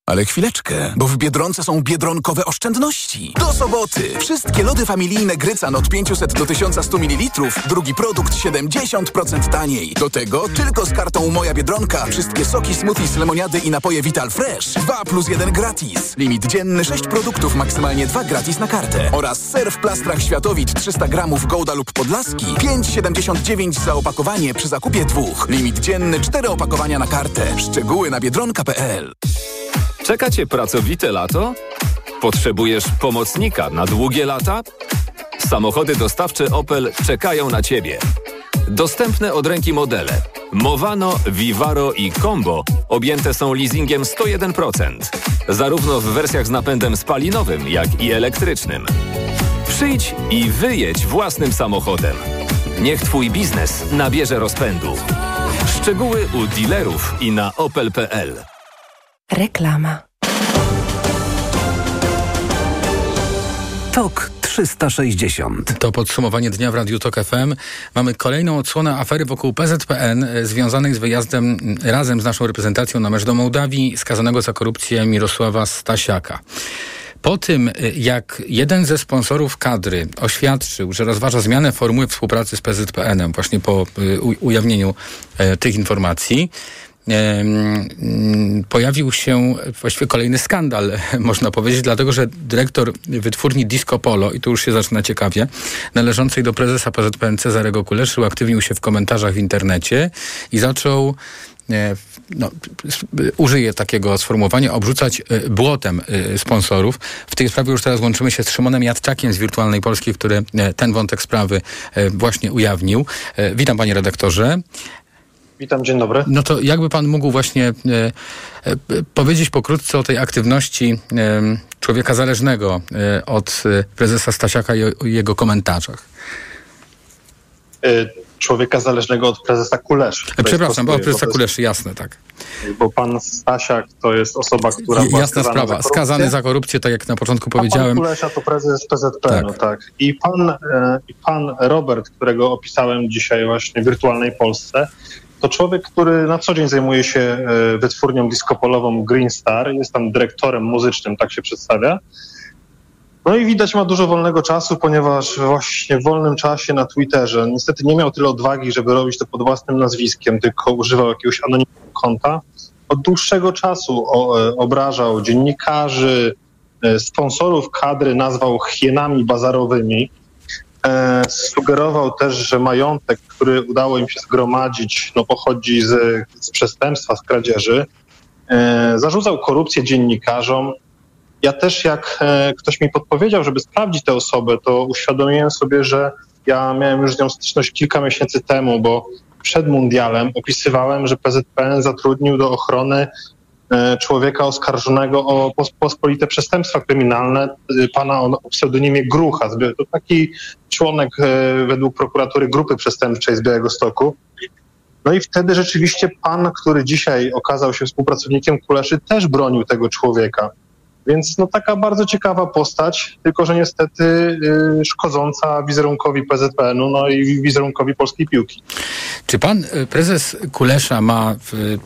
Ale chwileczkę, bo w Biedronce są biedronkowe oszczędności. Do soboty! Wszystkie lody familijne Grycan od 500 do 1100 ml, drugi produkt 70% taniej. Do tego tylko z kartą Moja Biedronka wszystkie soki, smoothies, lemoniady i napoje Vital Fresh. 2 plus 1 gratis. Limit dzienny 6 produktów, maksymalnie 2 gratis na kartę. Oraz ser w plastrach Światowit 300 gramów Gołda lub Podlaski. 5,79 za opakowanie przy zakupie dwóch. Limit dzienny 4 opakowania na kartę. Szczegóły na biedronka.pl Czeka Cię pracowite lato? Potrzebujesz pomocnika na długie lata? Samochody dostawcze Opel czekają na Ciebie. Dostępne od ręki modele Movano, Vivaro i Combo objęte są leasingiem 101%, zarówno w wersjach z napędem spalinowym, jak i elektrycznym. Przyjdź i wyjedź własnym samochodem. Niech Twój biznes nabierze rozpędu. Szczegóły u dealerów i na opel.pl. Reklama. Tok 360. To podsumowanie dnia w Radiu Tok FM. Mamy kolejną odsłonę afery wokół PZPN e, związanej z wyjazdem razem z naszą reprezentacją na mecz do Mołdawii skazanego za korupcję Mirosława Stasiaka. Po tym, e, jak jeden ze sponsorów kadry oświadczył, że rozważa zmianę formuły współpracy z PZPN-em, właśnie po e, ujawnieniu tych informacji, pojawił się właściwie kolejny skandal, [laughs] można powiedzieć, dlatego że dyrektor wytwórni Disco Polo, i tu już się zaczyna ciekawie, należącej do prezesa PZPN Cezarego Kuleszy, uaktywnił się w komentarzach w internecie i zaczął no, użyję takiego sformułowania, obrzucać e, błotem e, sponsorów. W tej sprawie już teraz łączymy się z Szymonem Jadczakiem z Wirtualnej Polski, który e, ten wątek sprawy właśnie ujawnił. Witam panie redaktorze. Witam, dzień dobry. No to jakby pan mógł właśnie e, e, powiedzieć pokrótce o tej aktywności człowieka zależnego e, od prezesa Stasiaka i o jego komentarzach? człowieka zależnego od prezesa Kuleszy. Przepraszam, bo od prezesa Kuleszy, jasne, tak. Bo pan Stasiak to jest osoba, która była Jasna sprawa, za skazany za korupcję, tak jak na początku A powiedziałem. Pan Kulesza to prezes PZPN, tak. tak. I pan, I pan Robert, którego opisałem dzisiaj właśnie w wirtualnej Polsce, to człowiek, który na co dzień zajmuje się e, wytwórnią diskopolową Green Star, jest tam dyrektorem muzycznym, tak się przedstawia. No i widać ma dużo wolnego czasu, ponieważ właśnie w wolnym czasie na Twitterze niestety nie miał tyle odwagi, żeby robić to pod własnym nazwiskiem, tylko używał jakiegoś anonimnego konta. Od dłuższego czasu e, obrażał dziennikarzy, e, sponsorów kadry, nazwał hienami bazarowymi. E, sugerował też, że majątek, który udało im się zgromadzić, no pochodzi z, z przestępstwa, z kradzieży. Zarzucał korupcję dziennikarzom, ja też jak e, ktoś mi podpowiedział, żeby sprawdzić tę osobę, to uświadomiłem sobie, że ja miałem już z nią styczność kilka miesięcy temu, bo przed mundialem opisywałem, że PZPN zatrudnił do ochrony e, człowieka oskarżonego o pospolite przestępstwa kryminalne, e, pana o pseudonimie Grucha. To taki członek według prokuratury grupy przestępczej z Białego Stoku. No i wtedy rzeczywiście pan, który dzisiaj okazał się współpracownikiem Kuleszy, też bronił tego człowieka. Więc no taka bardzo ciekawa postać, tylko że niestety y, szkodząca wizerunkowi PZPN-u, no i wizerunkowi polskiej piłki. Czy pan y, prezes Kulesza ma y,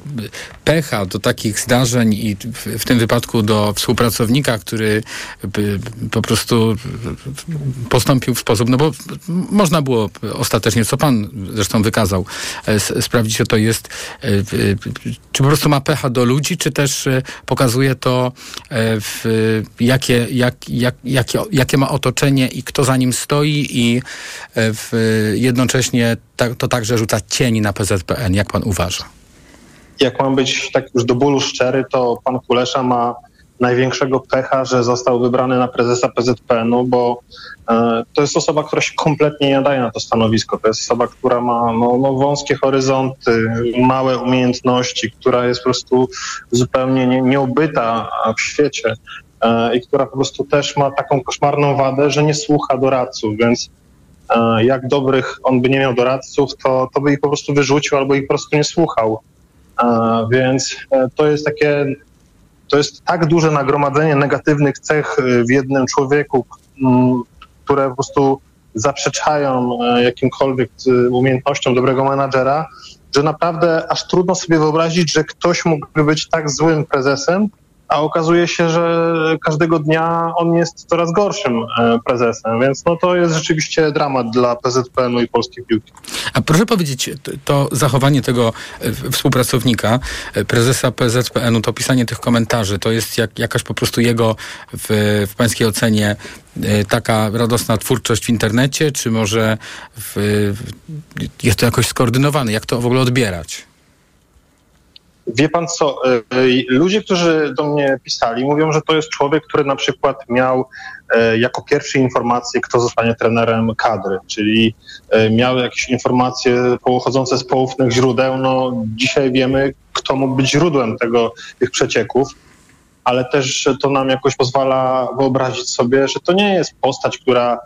pecha do takich zdarzeń i w, w tym wypadku do współpracownika, który po prostu postąpił w sposób, no bo można było ostatecznie, co pan zresztą wykazał, e, sprawdzić, co to jest, e, czy po prostu ma pecha do ludzi, czy też e, pokazuje to w w, jakie, jak, jak, jakie, jakie ma otoczenie i kto za nim stoi i e, w, jednocześnie ta, to także rzuca cień na PZPN. Jak pan uważa? Jak mam być tak już do bólu szczery, to pan Kulesza ma największego pecha, że został wybrany na prezesa PZPN-u, bo e, to jest osoba, która się kompletnie nie nadaje na to stanowisko. To jest osoba, która ma no, no, wąskie horyzonty, małe umiejętności, która jest po prostu zupełnie nie, nieobyta w świecie e, i która po prostu też ma taką koszmarną wadę, że nie słucha doradców, więc e, jak dobrych on by nie miał doradców, to, to by ich po prostu wyrzucił albo ich po prostu nie słuchał. Więc to jest takie to jest tak duże nagromadzenie negatywnych cech y, w jednym człowieku, mm, które po prostu zaprzeczają e, jakimkolwiek y, umiejętnościom dobrego menadżera, że naprawdę aż trudno sobie wyobrazić, że ktoś mógłby być tak złym prezesem, a okazuje się, że każdego dnia on jest coraz gorszym e, prezesem, więc no to jest rzeczywiście dramat dla PZPN-u i polskiej piłki. A proszę powiedzieć, to zachowanie tego e, współpracownika, e, prezesa PZPN-u, to pisanie tych komentarzy, to jest jak, jakaś po prostu jego w, w pańskiej ocenie taka radosna twórczość w internecie, czy może w, jest to jakoś skoordynowane? Jak to w ogóle odbierać? Wie pan co, e, e, ludzie, którzy do mnie pisali, mówią, że to jest człowiek, który na przykład miał e, jako pierwszy informacje, kto zostanie trenerem kadry, czyli miał jakieś informacje pochodzące z poufnych źródeł. No, dzisiaj wiemy, kto mógł być źródłem tego, tych przecieków, ale też to nam jakoś pozwala wyobrazić sobie, że to nie jest postać, która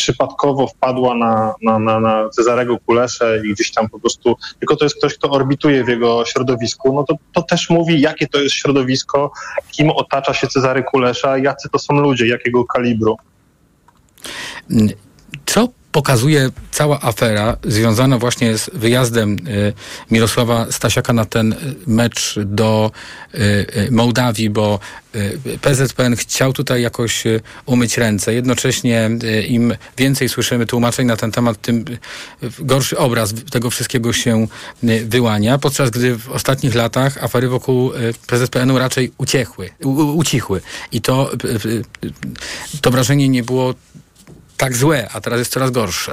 przypadkowo wpadła na, na, na, na Cezarego Kuleszę i gdzieś tam po prostu, tylko to jest ktoś, kto orbituje w jego środowisku, no to, to też mówi, jakie to jest środowisko, kim otacza się Cezary Kulesza, jacy to są ludzie, jakiego kalibru. Co pokazuje cała afera związana właśnie z wyjazdem y, Mirosława Stasiaka na ten mecz do y, y, Mołdawii, bo PZPN chciał tutaj jakoś umyć ręce. Jednocześnie im więcej słyszymy tłumaczeń na ten temat, tym gorszy obraz tego wszystkiego się wyłania, podczas gdy w ostatnich latach afery wokół PZPN-u raczej uciechły, u, ucichły. I to, to wrażenie nie było tak złe, a teraz jest coraz gorsze.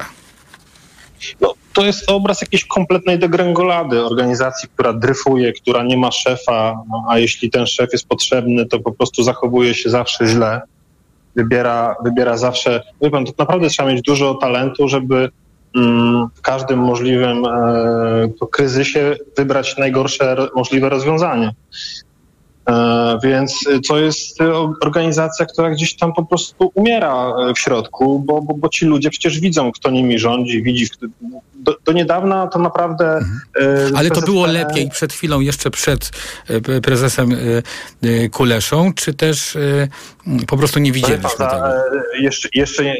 No, to jest obraz jakiejś kompletnej degrengolady organizacji, która dryfuje, która nie ma szefa, no, a jeśli ten szef jest potrzebny, to po prostu zachowuje się zawsze źle. Wybiera, wybiera zawsze. Wie pan, to naprawdę trzeba mieć dużo talentu, żeby mm, w każdym możliwym e, kryzysie wybrać najgorsze możliwe rozwiązanie. E, więc to jest organizacja, która gdzieś tam po prostu umiera e, w środku, bo, bo, bo ci ludzie przecież widzą, kto nimi rządzi, widzi. Do, do niedawna to naprawdę. Mhm. Ale to było lepiej przed chwilą, jeszcze przed prezesem Kuleszą, czy też po prostu nie widzieliśmy tego? Jeszcze, jeszcze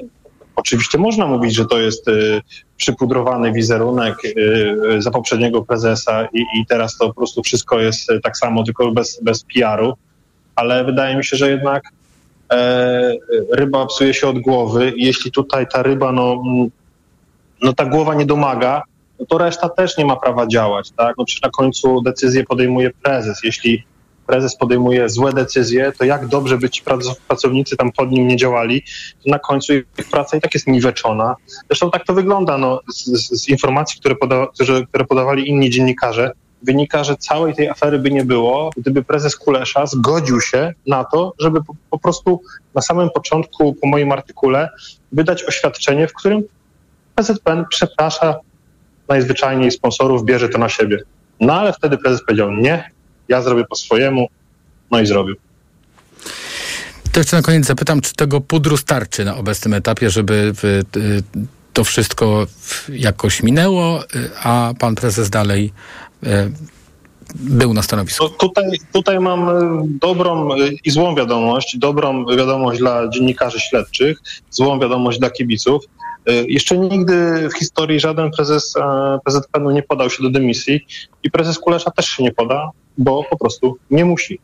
Oczywiście można mówić, że to jest y, przypudrowany wizerunek y, za poprzedniego prezesa i, i, teraz to po prostu wszystko jest y, tak samo, tylko bez, bez PR-u, ale wydaje mi się, że jednak e, ryba psuje się od głowy i jeśli tutaj ta ryba, no, mm, no ta głowa nie domaga, no to reszta też nie ma prawa działać, tak? No przecież na końcu decyzję podejmuje prezes. Jeśli prezes podejmuje złe decyzje, to jak dobrze by ci pracownicy tam pod nim nie działali, to na końcu ich praca i tak jest niweczona. Zresztą tak to wygląda no, z, z informacji, które, poda, które, podawali inni dziennikarze. Wynika, że całej tej afery by nie było, gdyby prezes Kulesza zgodził się na to, żeby po, po prostu na samym początku, po moim artykule, wydać oświadczenie, w którym PZPN przeprasza najzwyczajniej sponsorów, bierze to na siebie. No ale wtedy prezes powiedział nie, ja zrobię po swojemu, no i zrobił. To jeszcze na koniec zapytam, czy tego pudru starczy na obecnym etapie, żeby y, to wszystko jakoś minęło, y, a pan prezes dalej y, był na stanowisku. No tutaj, tutaj mam dobrą i złą wiadomość. Dobrą wiadomość dla dziennikarzy śledczych, złą wiadomość dla kibiców. Jeszcze nigdy w historii żaden prezes PZPN-u nie podał się do dymisji i prezes Kulesza też się nie poda bo po prostu nie musi.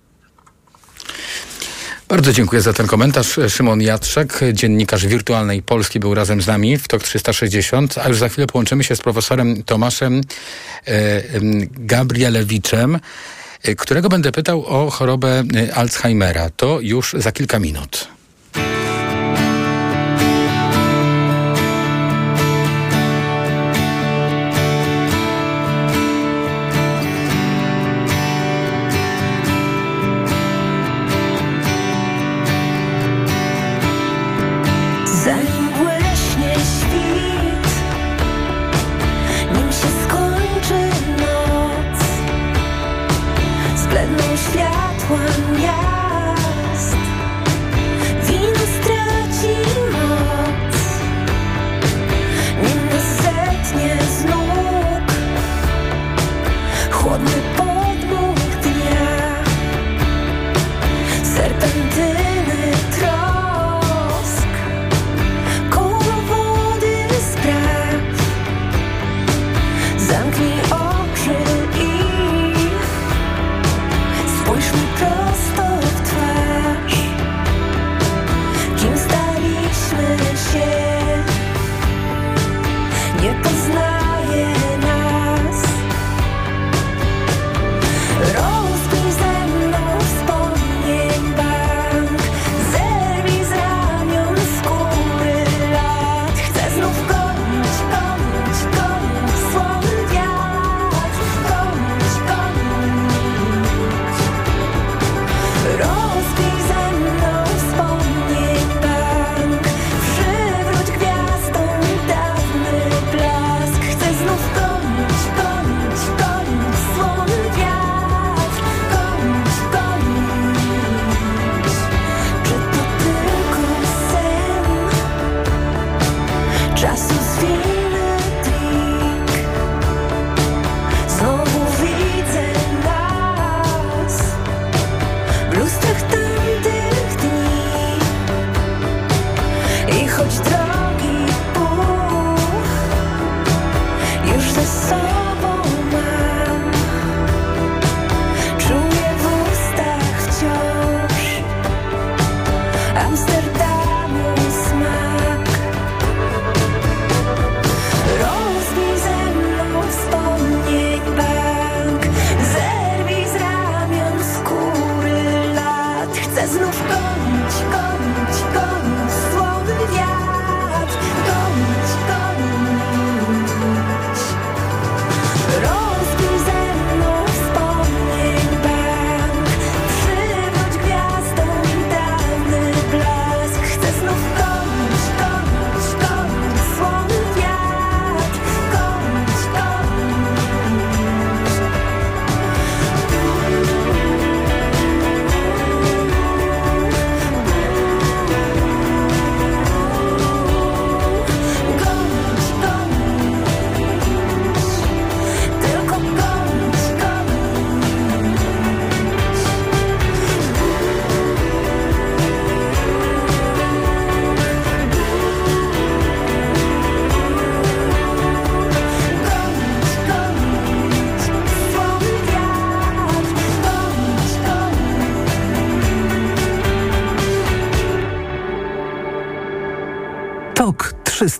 Bardzo dziękuję za ten komentarz. Szymon Jatrzek, dziennikarz wirtualnej Polski, był razem z nami w TOK 360, a już za chwilę połączymy się z profesorem Tomaszem e, Gabrielewiczem, e, którego będę pytał o chorobę e, Alzheimera. To już za kilka minut.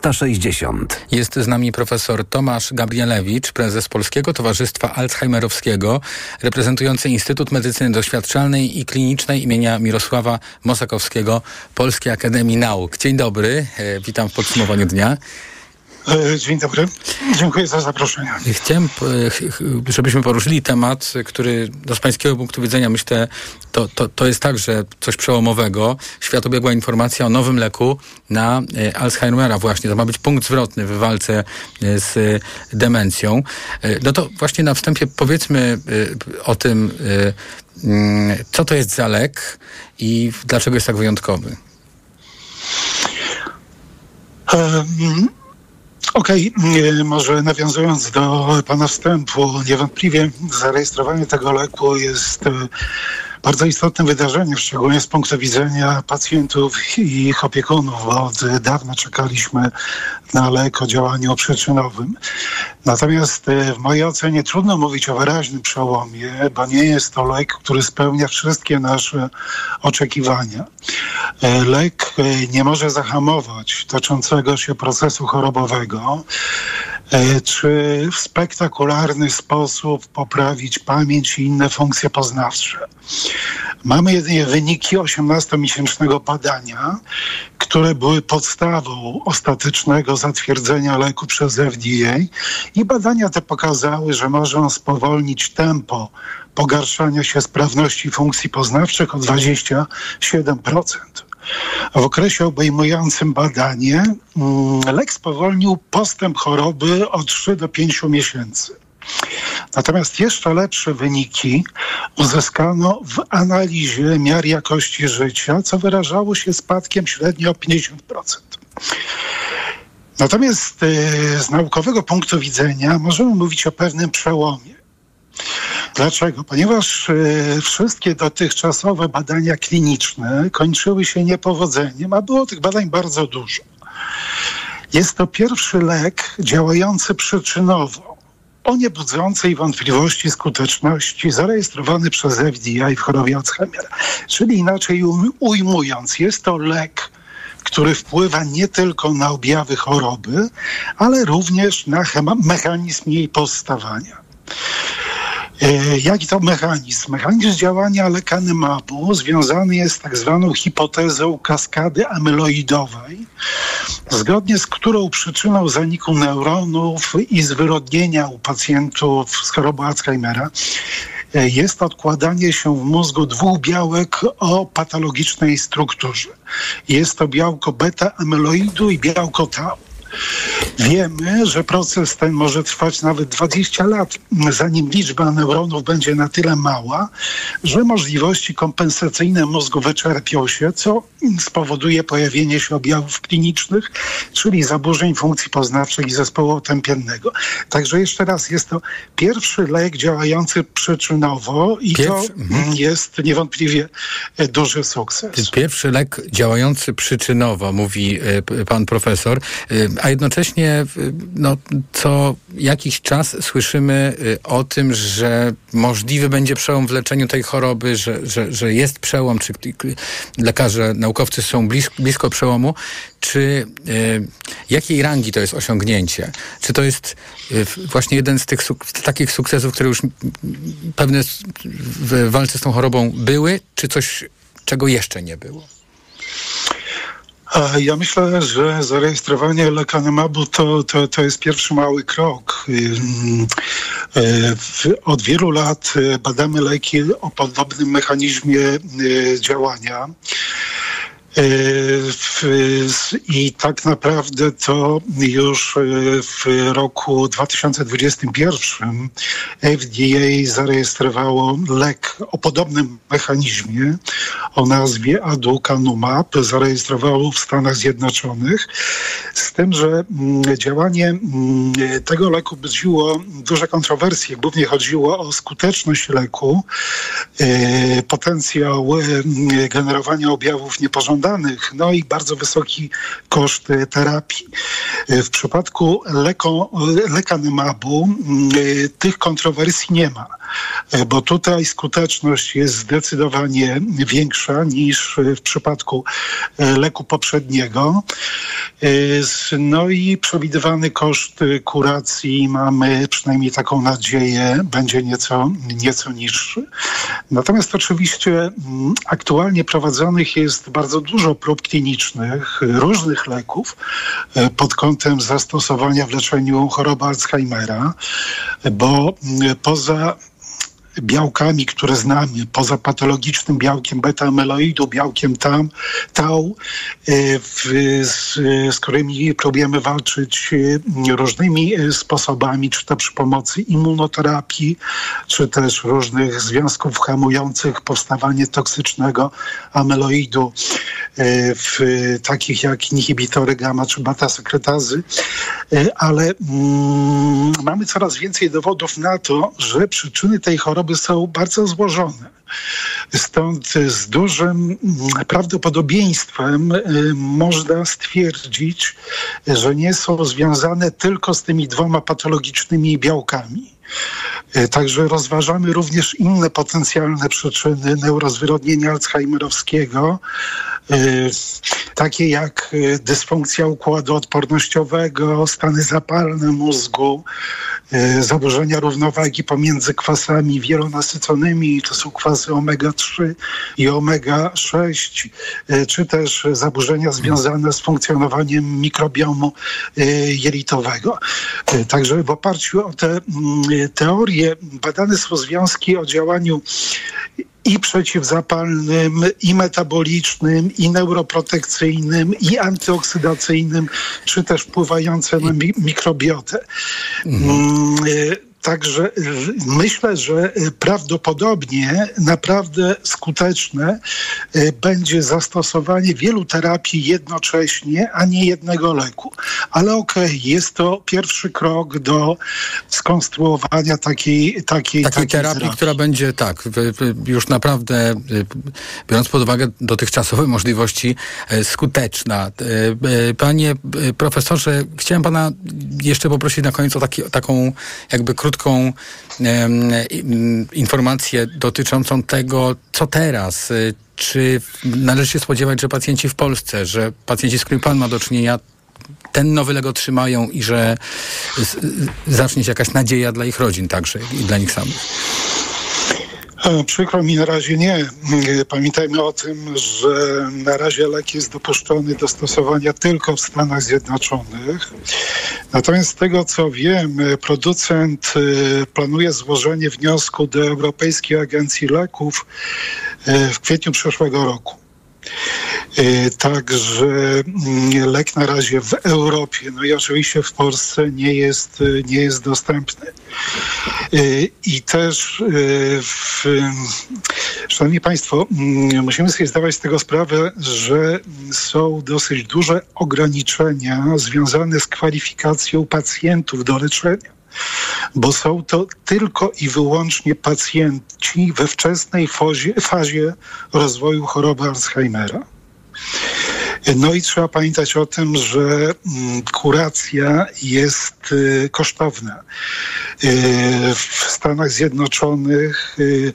360. Jest z nami profesor Tomasz Gabrielewicz, prezes Polskiego Towarzystwa Alzheimerowskiego, reprezentujący Instytut Medycyny Doświadczalnej i Klinicznej imienia Mirosława Mosakowskiego Polskiej Akademii Nauk. Dzień dobry, e, witam w podsumowaniu dnia. E, dzień dobry. Dziękuję za zaproszenie. Chciałem, e, żebyśmy poruszyli temat, który z pańskiego punktu widzenia myślę, to, to, to jest także coś przełomowego. Świat obiegła informacja o nowym leku na e, Alzheimera właśnie. To ma być punkt zwrotny w walce z demencją. No to właśnie na wstępie powiedzmy o tym, mm, co to jest za lek i dlaczego jest tak wyjątkowy. Um Okej, okay. może nawiązując do Pana wstępu, niewątpliwie zarejestrowanie tego leku jest e, bardzo istotnym wydarzeniem, szczególnie z punktu widzenia pacjentów i ich opiekunów, bo od dawna czekaliśmy na lek o działaniu przyczynowym. Natomiast e, w mojej ocenie trudno mówić o wyraźnym przełomie, bo nie jest to lek, który spełnia wszystkie nasze oczekiwania. E, lek e, nie może zahamować toczącego się procesu chorobowego, czy w spektakularny sposób poprawić pamięć i inne funkcje poznawcze. Mamy jedynie wyniki 18-miesięcznego badania, które były podstawą ostatecznego zatwierdzenia leku przez FDA i badania te pokazały, że może on spowolnić tempo pogarszania się sprawności funkcji poznawczych o 27%. W okresie obejmującym badanie mm, lek spowolnił postęp choroby o 3 do 5 miesięcy. Natomiast jeszcze lepsze wyniki uzyskano w analizie miar jakości życia, co wyrażało się spadkiem średnio o 50%. Natomiast e, z naukowego punktu widzenia możemy mówić o pewnym przełomie. Dlaczego? Ponieważ e, wszystkie dotychczasowe badania kliniczne kończyły się niepowodzeniem, a było tych badań bardzo dużo. Jest to pierwszy lek działający przyczynowo o niebudzącej wątpliwości skuteczności zarejestrowany przez FDA w chorobie Alzheimera. Czyli inaczej ujmując, jest to lek, który wpływa nie tylko na objawy choroby, ale również na mechanizm jej powstawania. E, jaki to mechanizm? Mechanizm działania lekanemabu związany jest z tak zwaną hipotezą kaskady amyloidowej, zgodnie z którą przyczyną zaniku neuronów i zwyrodnienia u pacjentów z chorobą Alzheimera e, jest odkładanie się w mózgu dwóch białek o patologicznej strukturze. Jest to białko beta-amyloidu i białko tau. Wiemy, że proces ten może trwać nawet 20 lat, zanim liczba neuronów będzie na tyle mała, że możliwości kompensacyjne mózgu wyczerpią się, co spowoduje pojawienie się objawów klinicznych, czyli zaburzeń funkcji poznawczych i zespołu otępiennego. Także jeszcze raz, jest to pierwszy lek działający przyczynowo i to mhm. jest niewątpliwie duży sukces. Pierwszy lek działający przyczynowo, mówi e, pan profesor. A jednocześnie no, co jakiś czas słyszymy y, o tym, że możliwy będzie przełom w leczeniu tej choroby, że, że, że jest przełom, czy lekarze, naukowcy są blisko, blisko przełomu, czy y, jakiej rangi to jest osiągnięcie? Czy to jest y, właśnie jeden z tych suk takich sukcesów, które już pewne w walce z tą chorobą były, czy coś, czego jeszcze nie było? Ja myślę, że zarejestrowanie lekanemabu to, to, to jest pierwszy mały krok. Od wielu lat badamy leki o podobnym mechanizmie działania. I tak naprawdę to już w roku 2021 FDA zarejestrowało lek o podobnym mechanizmie o nazwie aducanumab. Zarejestrowało w Stanach Zjednoczonych. Z tym, że mm, działanie mm, tego leku budziło duże kontrowersje. Głównie chodziło o skuteczność leku, e, potencjał e, generowania objawów niepożądanych pożądanych, no i bardzo wysoki koszt terapii. W przypadku leko, lekanemabu mm, tych kontrowersji nie ma. e, bo tutaj skuteczność jest zdecydowanie większa niż w przypadku e, leku poprzedniego. No i przewidywany koszt kuracji mamy, przynajmniej taką nadzieję, będzie nieco, nieco niższy. Natomiast oczywiście mm, aktualnie prowadzonych jest bardzo dużo prób klinicznych różnych leków pod kątem zastosowania w leczeniu choroby Alzheimera, bo mm, poza białkami, które znamy, poza patologicznym białkiem beta-amyloidu, białkiem tam, tau, y, w, z, z którymi próbujemy walczyć różnymi sposobami, czy to przy pomocy immunoterapii, czy też różnych związków hamujących powstawanie toksycznego amyloidu, w, takich jak inhibitory gamma czy beta-sekretazy, ale mm, mamy coraz więcej dowodów na to, że przyczyny tej choroby są bardzo złożone. Stąd z dużym prawdopodobieństwem y, można stwierdzić, że nie są związane tylko z tymi dwoma patologicznymi białkami. Y, także rozważamy również inne potencjalne przyczyny neurozwyrodnienia alzheimerowskiego, y, takie jak dysfunkcja układu odpornościowego, stany zapalne mózgu, E, zaburzenia równowagi pomiędzy kwasami wielonasyconymi, to są kwasy omega-3 i omega-6, e, czy też zaburzenia związane z funkcjonowaniem mikrobiomu e, jelitowego. Także w oparciu o te mm, teorie badane są związki o działaniu i przeciwzapalnym, i metabolicznym, i neuroprotekcyjnym, i antyoksydacyjnym, czy też wpływające na mi mikrobiotę. Mhm. Także myślę, że prawdopodobnie naprawdę skuteczne e, będzie zastosowanie wielu terapii jednocześnie, a nie jednego leku. Ale okej, okay, jest to pierwszy krok do skonstruowania takiej takiej, takiej, takiej terapii, terapii, która będzie tak, już naprawdę biorąc pod uwagę dotychczasowe [laughs] możliwości skuteczna. Panie profesorze, chciałem pana jeszcze poprosić na koniec o taki, taką jakby krótką krótką informację dotyczącą tego, co teraz. Y, czy należy się spodziewać, że pacjenci w Polsce, że pacjenci, z którymi Pan ma do czynienia, ten nowy lek otrzymają i że zacznie się jakaś nadzieja dla ich rodzin także i dla nich samych? E, przykro mi na razie nie. E, pamiętajmy o tym, że na razie lek jest dopuszczony do stosowania tylko w Stanach Zjednoczonych. Natomiast z tego co wiem, e, producent planuje złożenie wniosku do Europejskiej Agencji Leków w kwietniu przyszłego roku. Y, także mm, lek na razie w Europie, no i oczywiście w Polsce nie jest, y, nie jest dostępny. Y, I też, w, Szanowni Państwo, mm, musimy sobie zdawać z tego sprawę, że są dosyć duże ograniczenia związane z kwalifikacją pacjentów do leczenia bo są to tylko i wyłącznie pacjenci we wczesnej fazie, fazie rozwoju choroby Alzheimera. No i trzeba pamiętać o tym, że mm, kuracja jest y, kosztowna. Y, w Stanach Zjednoczonych y,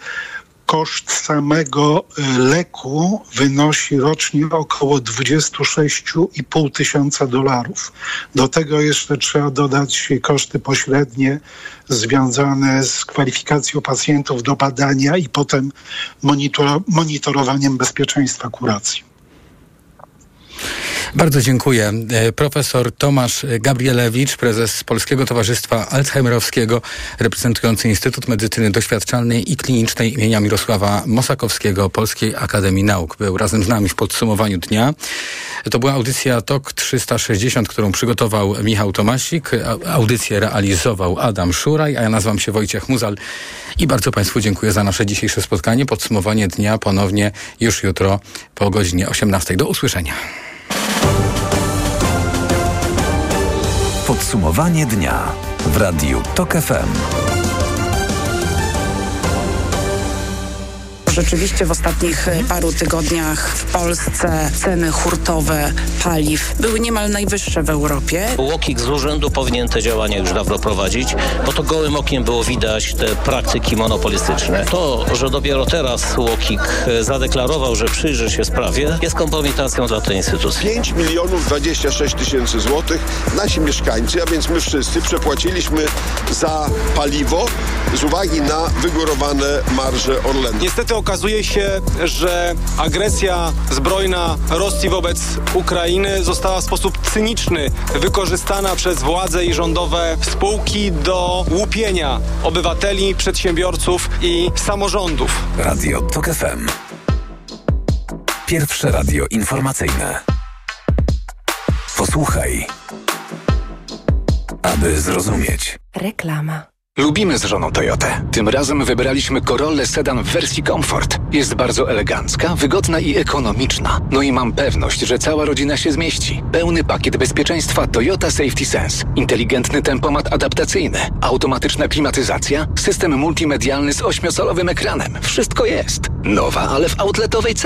koszt samego y, leku wynosi rocznie około 26,5 tysiąca dolarów. Do tego jeszcze trzeba dodać koszty pośrednie związane z kwalifikacją pacjentów do badania i potem monitor monitorowaniem bezpieczeństwa kuracji. Bardzo dziękuję. E, profesor Tomasz Gabrielewicz, prezes Polskiego Towarzystwa Alzheimerowskiego, reprezentujący Instytut Medycyny Doświadczalnej i Klinicznej imienia Mirosława Mosakowskiego Polskiej Akademii Nauk. Był razem z nami w podsumowaniu dnia. To była audycja TOK 360, którą przygotował Michał Tomasik. Audycję realizował Adam Szuraj, a ja nazywam się Wojciech Muzal i bardzo Państwu dziękuję za nasze dzisiejsze spotkanie. Podsumowanie dnia ponownie już jutro po godzinie 18. Do usłyszenia. Podsumowanie dnia w Radiu TOK FM. Rzeczywiście w ostatnich e, paru tygodniach w Polsce ceny hurtowe paliw były niemal najwyższe w Europie. Łokik z urzędu powinien te działania już dawno prowadzić, bo to gołym okiem było widać te praktyki monopolistyczne. To, że dopiero teraz Łokik e, zadeklarował, że przyjrzy się sprawie, jest kompromitacją dla tej instytucji. 5 milionów 26 tysięcy złotych nasi mieszkańcy, a więc my wszyscy przepłaciliśmy za paliwo z uwagi na wygórowane marże Orlenu. Niestety okazuje się, że agresja zbrojna Rosji wobec Ukrainy została w sposób cyniczny wykorzystana przez władze i rządowe spółki do łupienia obywateli, przedsiębiorców i samorządów. Radio TOK FM. Pierwsze radio informacyjne. Posłuchaj, aby zrozumieć. Reklama. Lubimy z żoną Toyotę. Tym razem wybraliśmy Corollę sedan w wersji Comfort. Jest bardzo elegancka, wygodna i ekonomiczna. No i mam pewność, że cała rodzina się zmieści. Pełny pakiet bezpieczeństwa Toyota Safety Sense. Inteligentny tempomat adaptacyjny, automatyczna klimatyzacja, system multimedialny z ośmiosalowym ekranem. Wszystko jest. Nowa, ale w outletowej cenie.